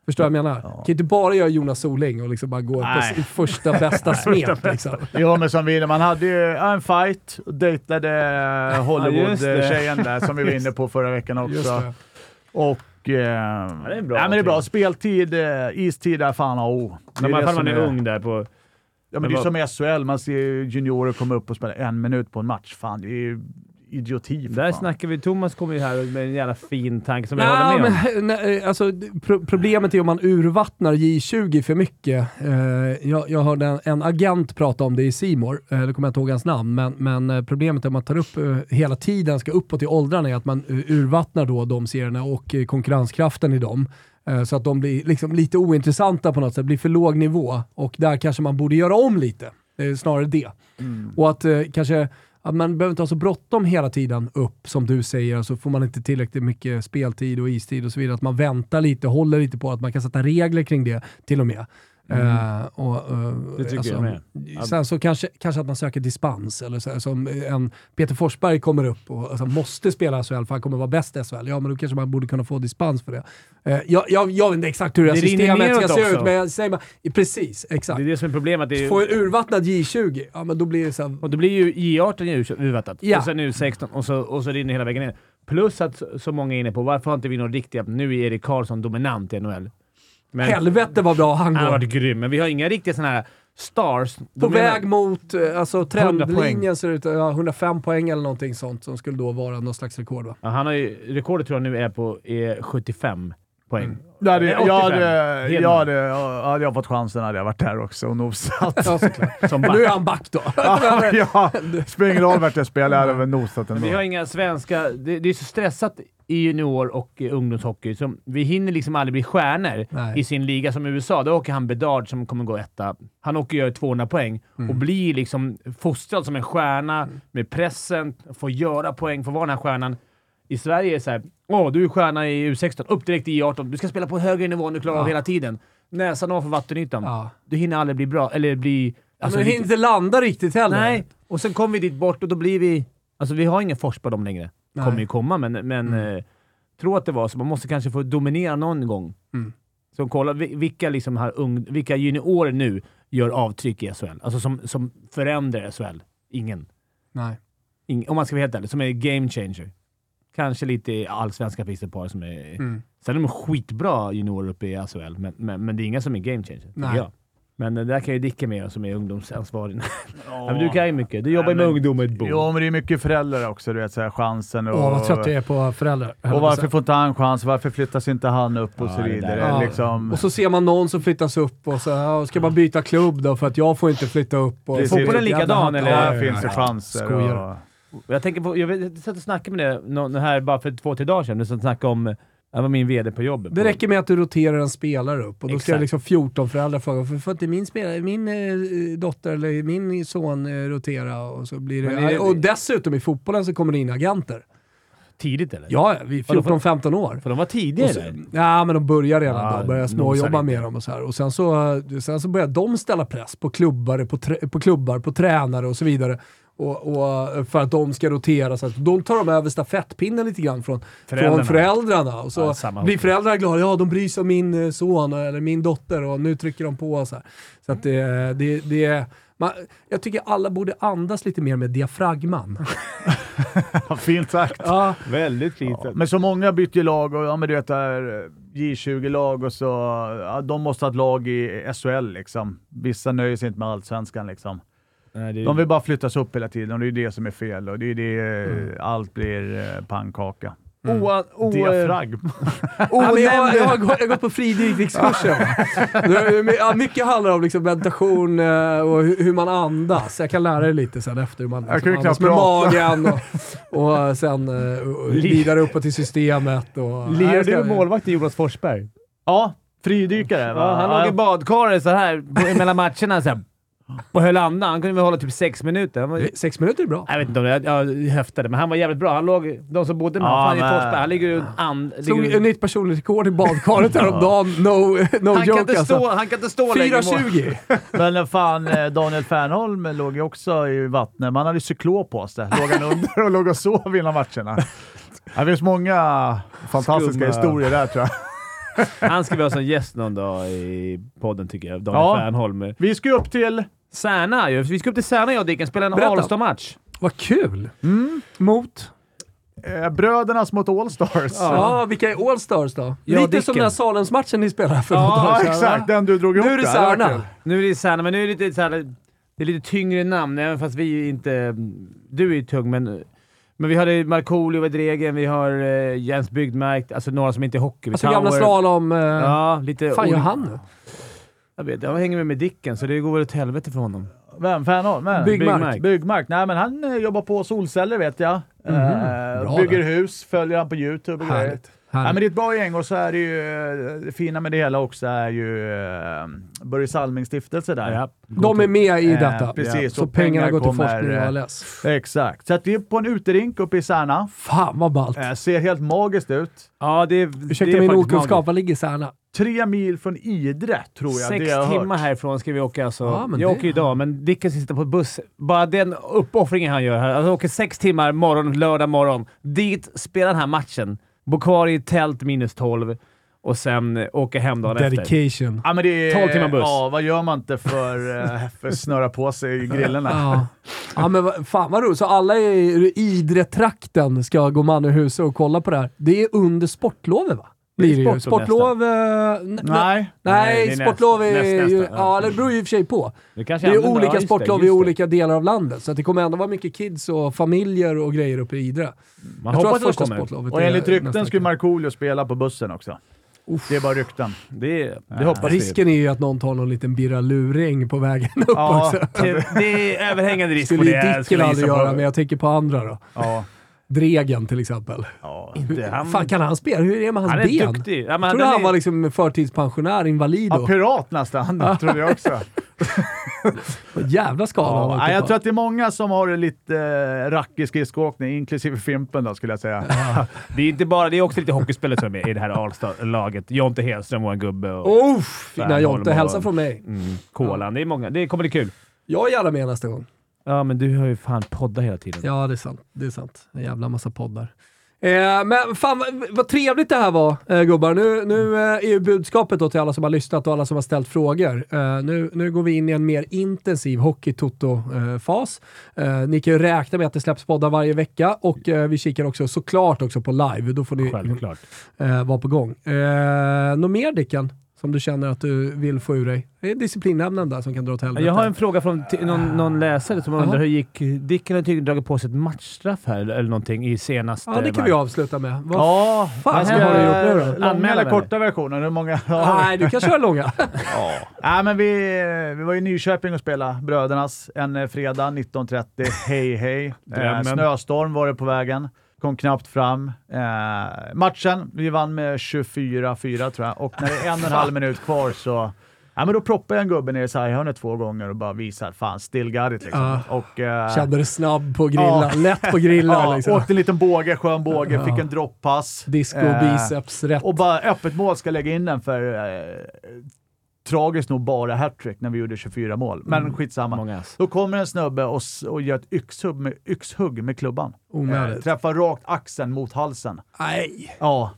Förstår du vad jag menar? Man kan inte bara göra Jonas Soling och liksom bara gå på Nej. s- första bästa (laughs) smet. liksom. Jo, men som vi, man hade ju ja, en fight och dejtade. Hollywood-tjejen där som vi var inne på förra veckan också. Och... Eh, ja, det är bra, ja, men det är bra. Speltid, eh, istid är fan A och O. Det När är man, som man är ung där på... Ja, men det är som i SHL, man ser ju juniorer komma upp och spela en minut på en match. Fan, det är idioti Där fan. snackar vi. Thomas kommer ju här med en jävla fin tanke som jag Nej, håller med om. men, nej, alltså, pro problemet är om man urvattnar J20 för mycket. Eh, jag, jag hörde en, en agent prata om det i Simor. eh, det kommer jag inte ihåg hans namn, men, men eh, problemet är att man tar upp eh, hela tiden, ska uppåt i åldrarna, är att man eh, urvattnar då de serierna och eh, konkurrenskraften i dem. Eh, så att de blir liksom lite ointressanta på något sätt, blir för låg nivå och där kanske man borde göra om lite. Det är snarare det. Och att eh, kanske att man behöver inte ha så bråttom hela tiden upp, som du säger, så får man inte tillräckligt mycket speltid och istid och så vidare. Att man väntar lite, håller lite på att man kan sätta regler kring det till och med. Eh, och, eh, Det tycker jag med. Sen så kanske, kanske att man söker dispens, eller så, som en Peter Forsberg kommer upp och alltså, måste spela SHL för han kommer vara bäst i SHL. Ja, men då kanske man borde kunna få dispens för det. Eh, jag, jag, jag vet inte exakt hur det, Det här systemet ska se ut, men jag säger bara, precis, exakt. Det är det som är problemet. Det är, Få en urvattnad J20, ja men då blir det så här, och då blir ju J18 ju urvattnat. Ja. Och sen U16 och så, och så rinner hela vägen ner. Plus att så- många är inne på, varför har inte vi några riktiga... Nu är Erik Karlsson dominant i NHL. Men, helvete vad bra han Han har går. varit grym, men vi har inga riktiga sådana här stars. På väg mot, eh, alltså 100 trendlinjen ser ut ja, 105 poäng eller någonting sånt som skulle då vara någon slags rekord va? Ja, han har ju, rekordet tror jag nu är på är 75 poäng. Jag hade, Nej, jag, 85. hade, jag hade, hade jag fått chansen hade jag varit där också och nosat. Ja. (laughs) Som back. nu är han back då. (laughs) ja, spelar ingen roll vart jag spelar, jag hade väl nosat ändå. Vi har inga svenska... Det, det är så stressat i junior och ungdomshockey, så vi hinner liksom aldrig bli stjärnor Nej. i sin liga som USA. Då åker han Bedard som kommer gå etta. Han åker och gör 200 poäng Mm. och blir liksom fostrad som en stjärna med pressen, får göra poäng, får vara den här stjärnan. I Sverige är det såhär, åh du är stjärna i U16, upp direkt i I18. Du ska spela på högre nivå än du klarar av Ja. hela tiden. Näsan ovanför vattenytan. Ja. Du hinner aldrig bli bra, eller bli... Alltså, men vi- hinner inte landa riktigt heller. Nej, och sen kommer vi dit bort och då blir vi... Alltså vi har ingen Forsberg dem längre. Nej. Kommer ju komma, men, men eh, tro att det var så. Man måste kanske få dominera någon gång. Mm. Så kolla vi- vilka, liksom här ung, vilka juniorer nu gör avtryck i SHL. Alltså som, som förändrar SHL. Ingen. Nej. Ing, om man ska vara helt ärlig, som är game changer. Kanske lite i allsvenska finns det ett par som är... Mm. Sen är de skitbra juniorer uppe i SHL, men, men, men det är inga som är game changer. Nej. Jag. Men eh, där kan ju Dicke med som är ungdomsansvarig. (laughs) Ja. ja, men du kan ju mycket. Du jobbar ju med men- ungdom och ett bo. Jo, men det är mycket föräldrar också, du vet, så här, chansen och... Åh vad trött jag är på föräldrar. Och varför får inte han chans? Varför flyttas inte han upp och Ja, så det där vidare? Ja. Liksom. Och så ser man någon som flyttas upp och så ja, ska man byta klubb då för att jag får inte flytta upp. Och. Fotbollen likadan, eller? Där Ja, finns det chanser. Skojar. Och, Jag tänker på, jag vet- jag satt och snackade med det nå- här bara för två, tre dagar sedan. Du satt och snackade om, jag var min VD på jobbet. Det räcker med att du roterar en spelare upp och då ska Exakt. liksom 14 föräldrar fråga varför får inte min, spelare, min eh, dotter eller min son eh, rotera? Och, så blir det, det- och dessutom i fotbollen så kommer det in agenter. Tidigt eller? Ja, vid Vadå, för- 14-15 år. För de var tidiga så, där. ja, men de börjar redan Ja, då. Nosar småjobba med dem och så här. Och sen så, sen så börjar de ställa press på på, på klubbar, på tränare och så vidare. Och, och för att de ska rotera. Så att de tar de över stafettpinnen lite grann från Föräldrarna. från föräldrarna. Och så Ja, blir föräldrarna glada. Ja, de bryr sig om min eh, son eller min dotter och nu trycker de på. Så, här. så att det, det, det man, jag tycker alla borde andas lite mer med diafragman. (laughs) fint sagt. ja, Väldigt fint. Men så många byter lag och ja, men du vet, här, J20-lag och så, ja, de måste ha ett lag i SHL liksom. Vissa nöjer sig inte med allsvenskan liksom. Nej, det, De vill bara flyttas upp hela tiden och det är det som är fel och det är det, Mm. allt blir eh, pannkaka. Oa, o, Diafragm. (laughs) (laughs) Ja, men jag, jag, har, jag har gått- jag har gått på fridykningskursen. (laughs) ja, mycket handlar om liksom meditation eh, och hur, man andas. Jag kan lära dig lite sen efter hur man Jag ju andas med magen och, och sen uh, vidare uppåt i systemet. Och, Lirar du målvakt i Jonas Forsberg? Ja, fridykare. va? Ja, han låg i badkaret så här mellan matcherna så här, och höll andan. Han kunde väl hålla typ sex minuter. Han var, Sex minuter är bra. jag vet inte om det, jag höftade, men han var jävligt bra. Han låg, de som bodde med Ja, honom, fan i men- Forsberg, han ligger och and... Slog ligger- ett nytt personligt rekord i badkaret häromdagen. No, no han, kan joke inte alltså. stå, han kan inte stå längre i mål. 4.20. (laughs) Men eh, fan, eh, Daniel Fernholm låg ju också i vattnet. Man hade cyklop på sig. Låg han under och låg och sov innan matcherna. Det finns många fantastiska Skumma. historier där tror jag. Han ska vi ha som gäst någon dag i podden tycker jag. Daniel Ja. Fernholm. Vi ska ju upp till... Särna ju. Vi ska upp till Särna jag och Dicken spela en. All-Star-match. Vad kul! Mot? Eh, brödernas mot Allstars. Ja, vilka är Allstars då? Ja, Lite Dicken. som den här Salensmatchen ni spelade för något Ja, exakt. Den du drog ihop Nu är det där. Särna. kul. Nu är det Särna, men nu är det lite så här, Det är lite tyngre namn, även fast vi inte... Du är ju tung, men... Men vi hade Markoolio Dregen, vi har uh, Jens Bygdmark, alltså några som inte är hockey. Alltså gamla slalom... Eh, Ja, lite... fan gör han nu? Jag vet, jag hänger med med Dicken, så det går väl åt helvete för honom. Vem? Fernholm? Byggmark. Byggmark. Byggmark. Nej, men han eh, jobbar på solceller vet jag. Mhm. Eh, Bra bygger där. hus, följer han på YouTube och grejer. Ja, men det är ett bra gäng och så är det ju, eh, det fina med det hela också är ju eh, Börje Salmings stiftelse där. Ja. De är med i Eh, detta. precis, Så och pengarna pengar går till forskning och eh, ALS. Exakt. Så att vi är på en uterink uppe i Särna. Fan vad ballt. Eh, ser helt magiskt ut. Ja, det, Ursäkta det är min okunskap, var ligger Särna? Tre mil från Idre tror jag. Sex det jag timmar hört. härifrån ska vi åka alltså. Ja, men jag det- åker idag, men Dicken sitter på buss. Bara den uppoffringen han gör här. Alltså, åker sex timmar morgon, lördag morgon. Dit, spelar den här matchen. Bor kvar i tält minus 12 och sen eh, åker hem dagen efter. Dedication. Ja, men det är, 12 timmar buss. Ja, vad gör man inte för, eh, (laughs) för att snöra på sig grillorna? Ja. ja men vad- fan vad roligt. Så alla i Idre-trakten ska gå man ur huset och kolla på det här. Det är under sportlovet va? Blir det ju. sportlov Sportlov... eh, Nej. Nej, Nej, det är sportlov nästa- är näst- ju... nästa, ja. Ja, det beror ju i och för sig på. Det, Det är olika ja, just det, sportlov i olika delar av landet, så att det kommer ändå vara mycket kids och familjer och grejer uppe i Idre. Man jag hoppas att det kommer. Och enligt rykten skulle. Markoolio spela på bussen också. Det är bara rykten. Det, det hoppas vi. Risken är ju att någon tar någon liten birra-luring på vägen upp Ja. också. Det, det är överhängande risk på skulle det. ju Dicken skulle aldrig göra, men jag tänker på andra då. Ja. Dregen till exempel. ja. Inte han. Fan, kan han spela? Hur är det med hans han är ben? duktig. Ja, men Jag trodde han är- var liksom förtidspensionär, invalid Ja, pirat nästan, (laughs) trodde jag också. (laughs) Jävla skada Ja, nej, jag tror att det är många som har lite eh, rackig skridskoåkning, inklusive Fimpen då, skulle jag säga. (laughs) Det är inte bara, det är också lite hockeyspelare som är med i det här Allstar-laget. Jonte Hedström, vår gubbe och Oh, fina Jonte. Hälsa från mig. mm, Kolan. Det är många. Det kommer bli kul. Jag är gärna med nästa gång. Ja, men du har ju fan poddat hela tiden. Ja, det är sant. Det är sant. En jävla massa poddar. Eh, men fan vad, vad trevligt det här var eh, gubbar. Nu, nu eh, är ju budskapet då till alla som har lyssnat och alla som har ställt frågor. Eh, nu, nu går vi in i en mer intensiv hockey-toto-fas. Eh, ni kan ju räkna med att det släpps poddar varje vecka och eh, vi kikar också såklart också på live. Då får ni eh, vara på gång. Eh, något mer Dicken? Som du känner att du vill få ur dig? Det är disciplinnämnen där som kan dra åt helvete. Jag har en fråga från någon, någon läsare som undrar Jaha. hur gick... Dicken har tydligen dragit på sig ett matchstraff här eller någonting i senaste... Ja, det kan vi avsluta med. Vad Ja, fan ska- har du gjort nu då? Långa Anmäla eller korta versionen? Hur många? Ja. Nej, du kan köra långa. (laughs) Nej, men vi, vi var i Nyköping och spelade Brödernas en eh, fredag 19.30. Hej hej. Eh, snöstorm var det på vägen. Kom knappt fram. Eh, matchen, vi vann med 24-4 tror jag. Och när det är en och en (laughs) halv minut kvar så Ja, men då proppade jag en gubbe ner i sarghörnet två gånger och bara visade fan, still got it liksom. Ja. Och, eh, Kände dig snabb på grilla. Ja. Lätt på grilla ja, liksom. Åkte en liten båge, skön båge, Ja. fick en droppass. Disco, Eh, biceps, rätt. och bara öppet mål ska lägga in den för eh, tragiskt nog bara hattrick när vi gjorde 24 mål. Men Mm. skitsamma. Många. Då kommer en snubbe och, och gör ett yxhugg med, yxhugg med klubban. Eh, träffar rakt axeln mot halsen. Nej. Ja.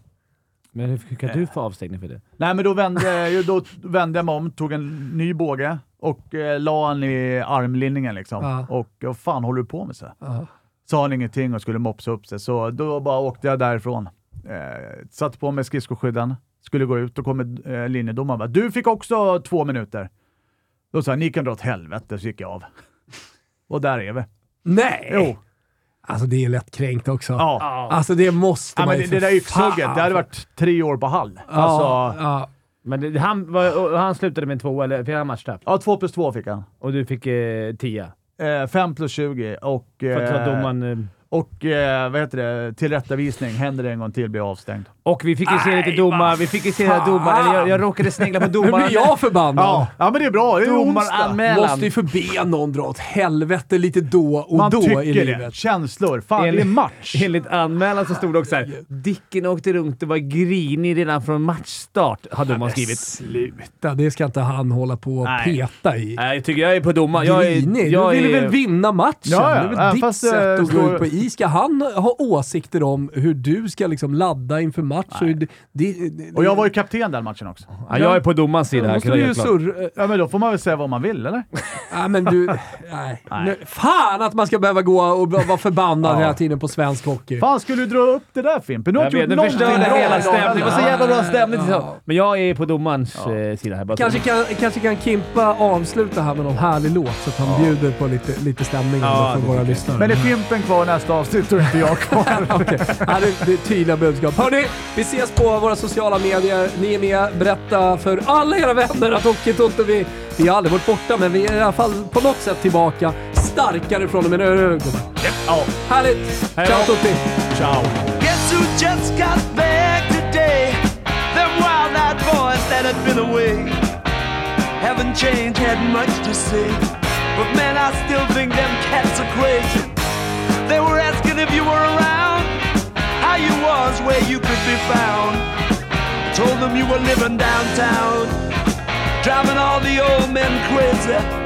Men hur fick du få avstängning för det? Nej, men då vände, då vände jag mig om, tog en ny båge och eh, la han i armlinningen liksom. Ja. Och vad fan håller du på med? Så? Ja. Sa han ingenting och skulle mopsa upp sig, så då bara åkte jag därifrån. Eh, satte på mig skridskoskydden, skulle gå ut och kommer eh, linjedomaren bara “Du fick också två minuter”. Då sa jag “Ni kan dra åt helvete” så gick jag av. (laughs) och där är vi. Nej! Jo. Alltså det är lätt kränkt också. Ja. Alltså det måste Ja, man men ju det, det där yxhugget, det hade varit tre år på Hall. Ja, Alltså, ja. Men det, han, var, han slutade med två, eller fick han matchstraff? ja, två plus två fick han. Och du fick eh, tia? Eh, fem plus 20 och, För att eh, domaren... Eh, och eh, vad heter det, tillrättavisning. Händer det en gång till blir jag avstängd. Och vi fick ju se lite domar. Vi fick ju se domar. Eller jag, jag råkade snegla på (laughs) Nu domaren. blir jag förbannad. Ja, ja men det är bra. Det är. Domaranmälan. Måste ju förbe någon dra åt helvete lite då och Man då tycker i det. livet. Känslor. Fan, det är Enligt- match. Enligt anmälan så stod det också såhär Dicken åkte runt och var grinig redan från matchstart, har domaren skrivit. Sluta, det ska inte han hålla på och Nej. peta i. Nej, jag tycker jag är på domaren. Jag är, Grinig. jag Du vill är, väl vinna matchen? Ja, ja. Det är väl Även ditt fast det sätt att gå ut på is. Ska han ha åsikter om hur du ska liksom ladda inför match. Så det, det, det, Och jag var ju kapten den matchen också. Ja, jag är på domarens sida Då här. måste ju surra. Ja, men då får man väl säga vad man vill, eller? (laughs) Nej men du... Nej. Nu, fan att man ska behöva gå och vara förbannad Ja. hela tiden på svensk hockey. Fan, skulle du dra upp det där Fimpen? Du har Jag inte vet, gjort nu någonting bra hela stämningen. Det var så jävla bra stämning. Ja. Men jag är på domarens eh, sida här. Bara så. Kanske kan, kanske kan Kimpa avsluta här med någon härlig låt så att han bjuder på lite, lite stämning Ja, för våra lyssnare. Men är Fimpen kvar nästa avsnitt och inte jag kvar. (laughs) Ja, det, det är tydliga budskap. Hörni, vi ses på våra sociala medier. Ni är med. Berätta för alla era vänner att Hockeytoto, vi, vi har aldrig varit borta, men vi är i alla fall på något sätt tillbaka. Starkare från och med nu. Ja, Härligt! Hej Ciao. Tutti! ciao. Guess who just got back today? Them wild-eyed boys that had been away haven't changed, had much to say. But man, I still think them cats are crazy. They were asking if you were around, how you was, where you could be found. Told them you were living downtown, driving all the old men crazy.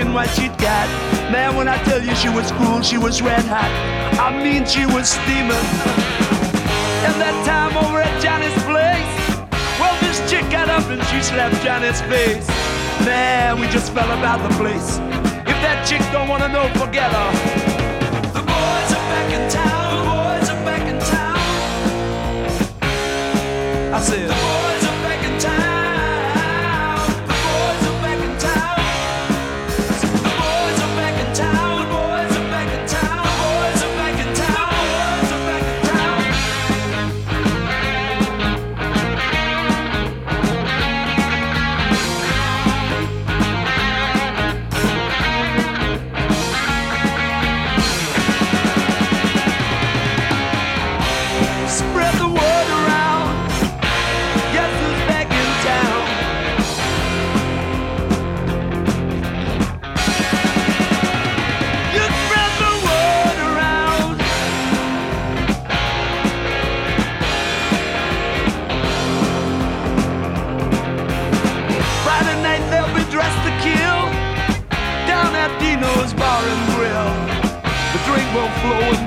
Floor shaking what she'd got. Man, when I tell you she was cool, she was red hot. I mean, she was steaming. And that time over at Johnny's place, well, this chick got up and she slapped Johnny's face. Man, we just fell about the place. If that chick don't wanna know, forget her. The boys are back in town. The boys are back in town. I said,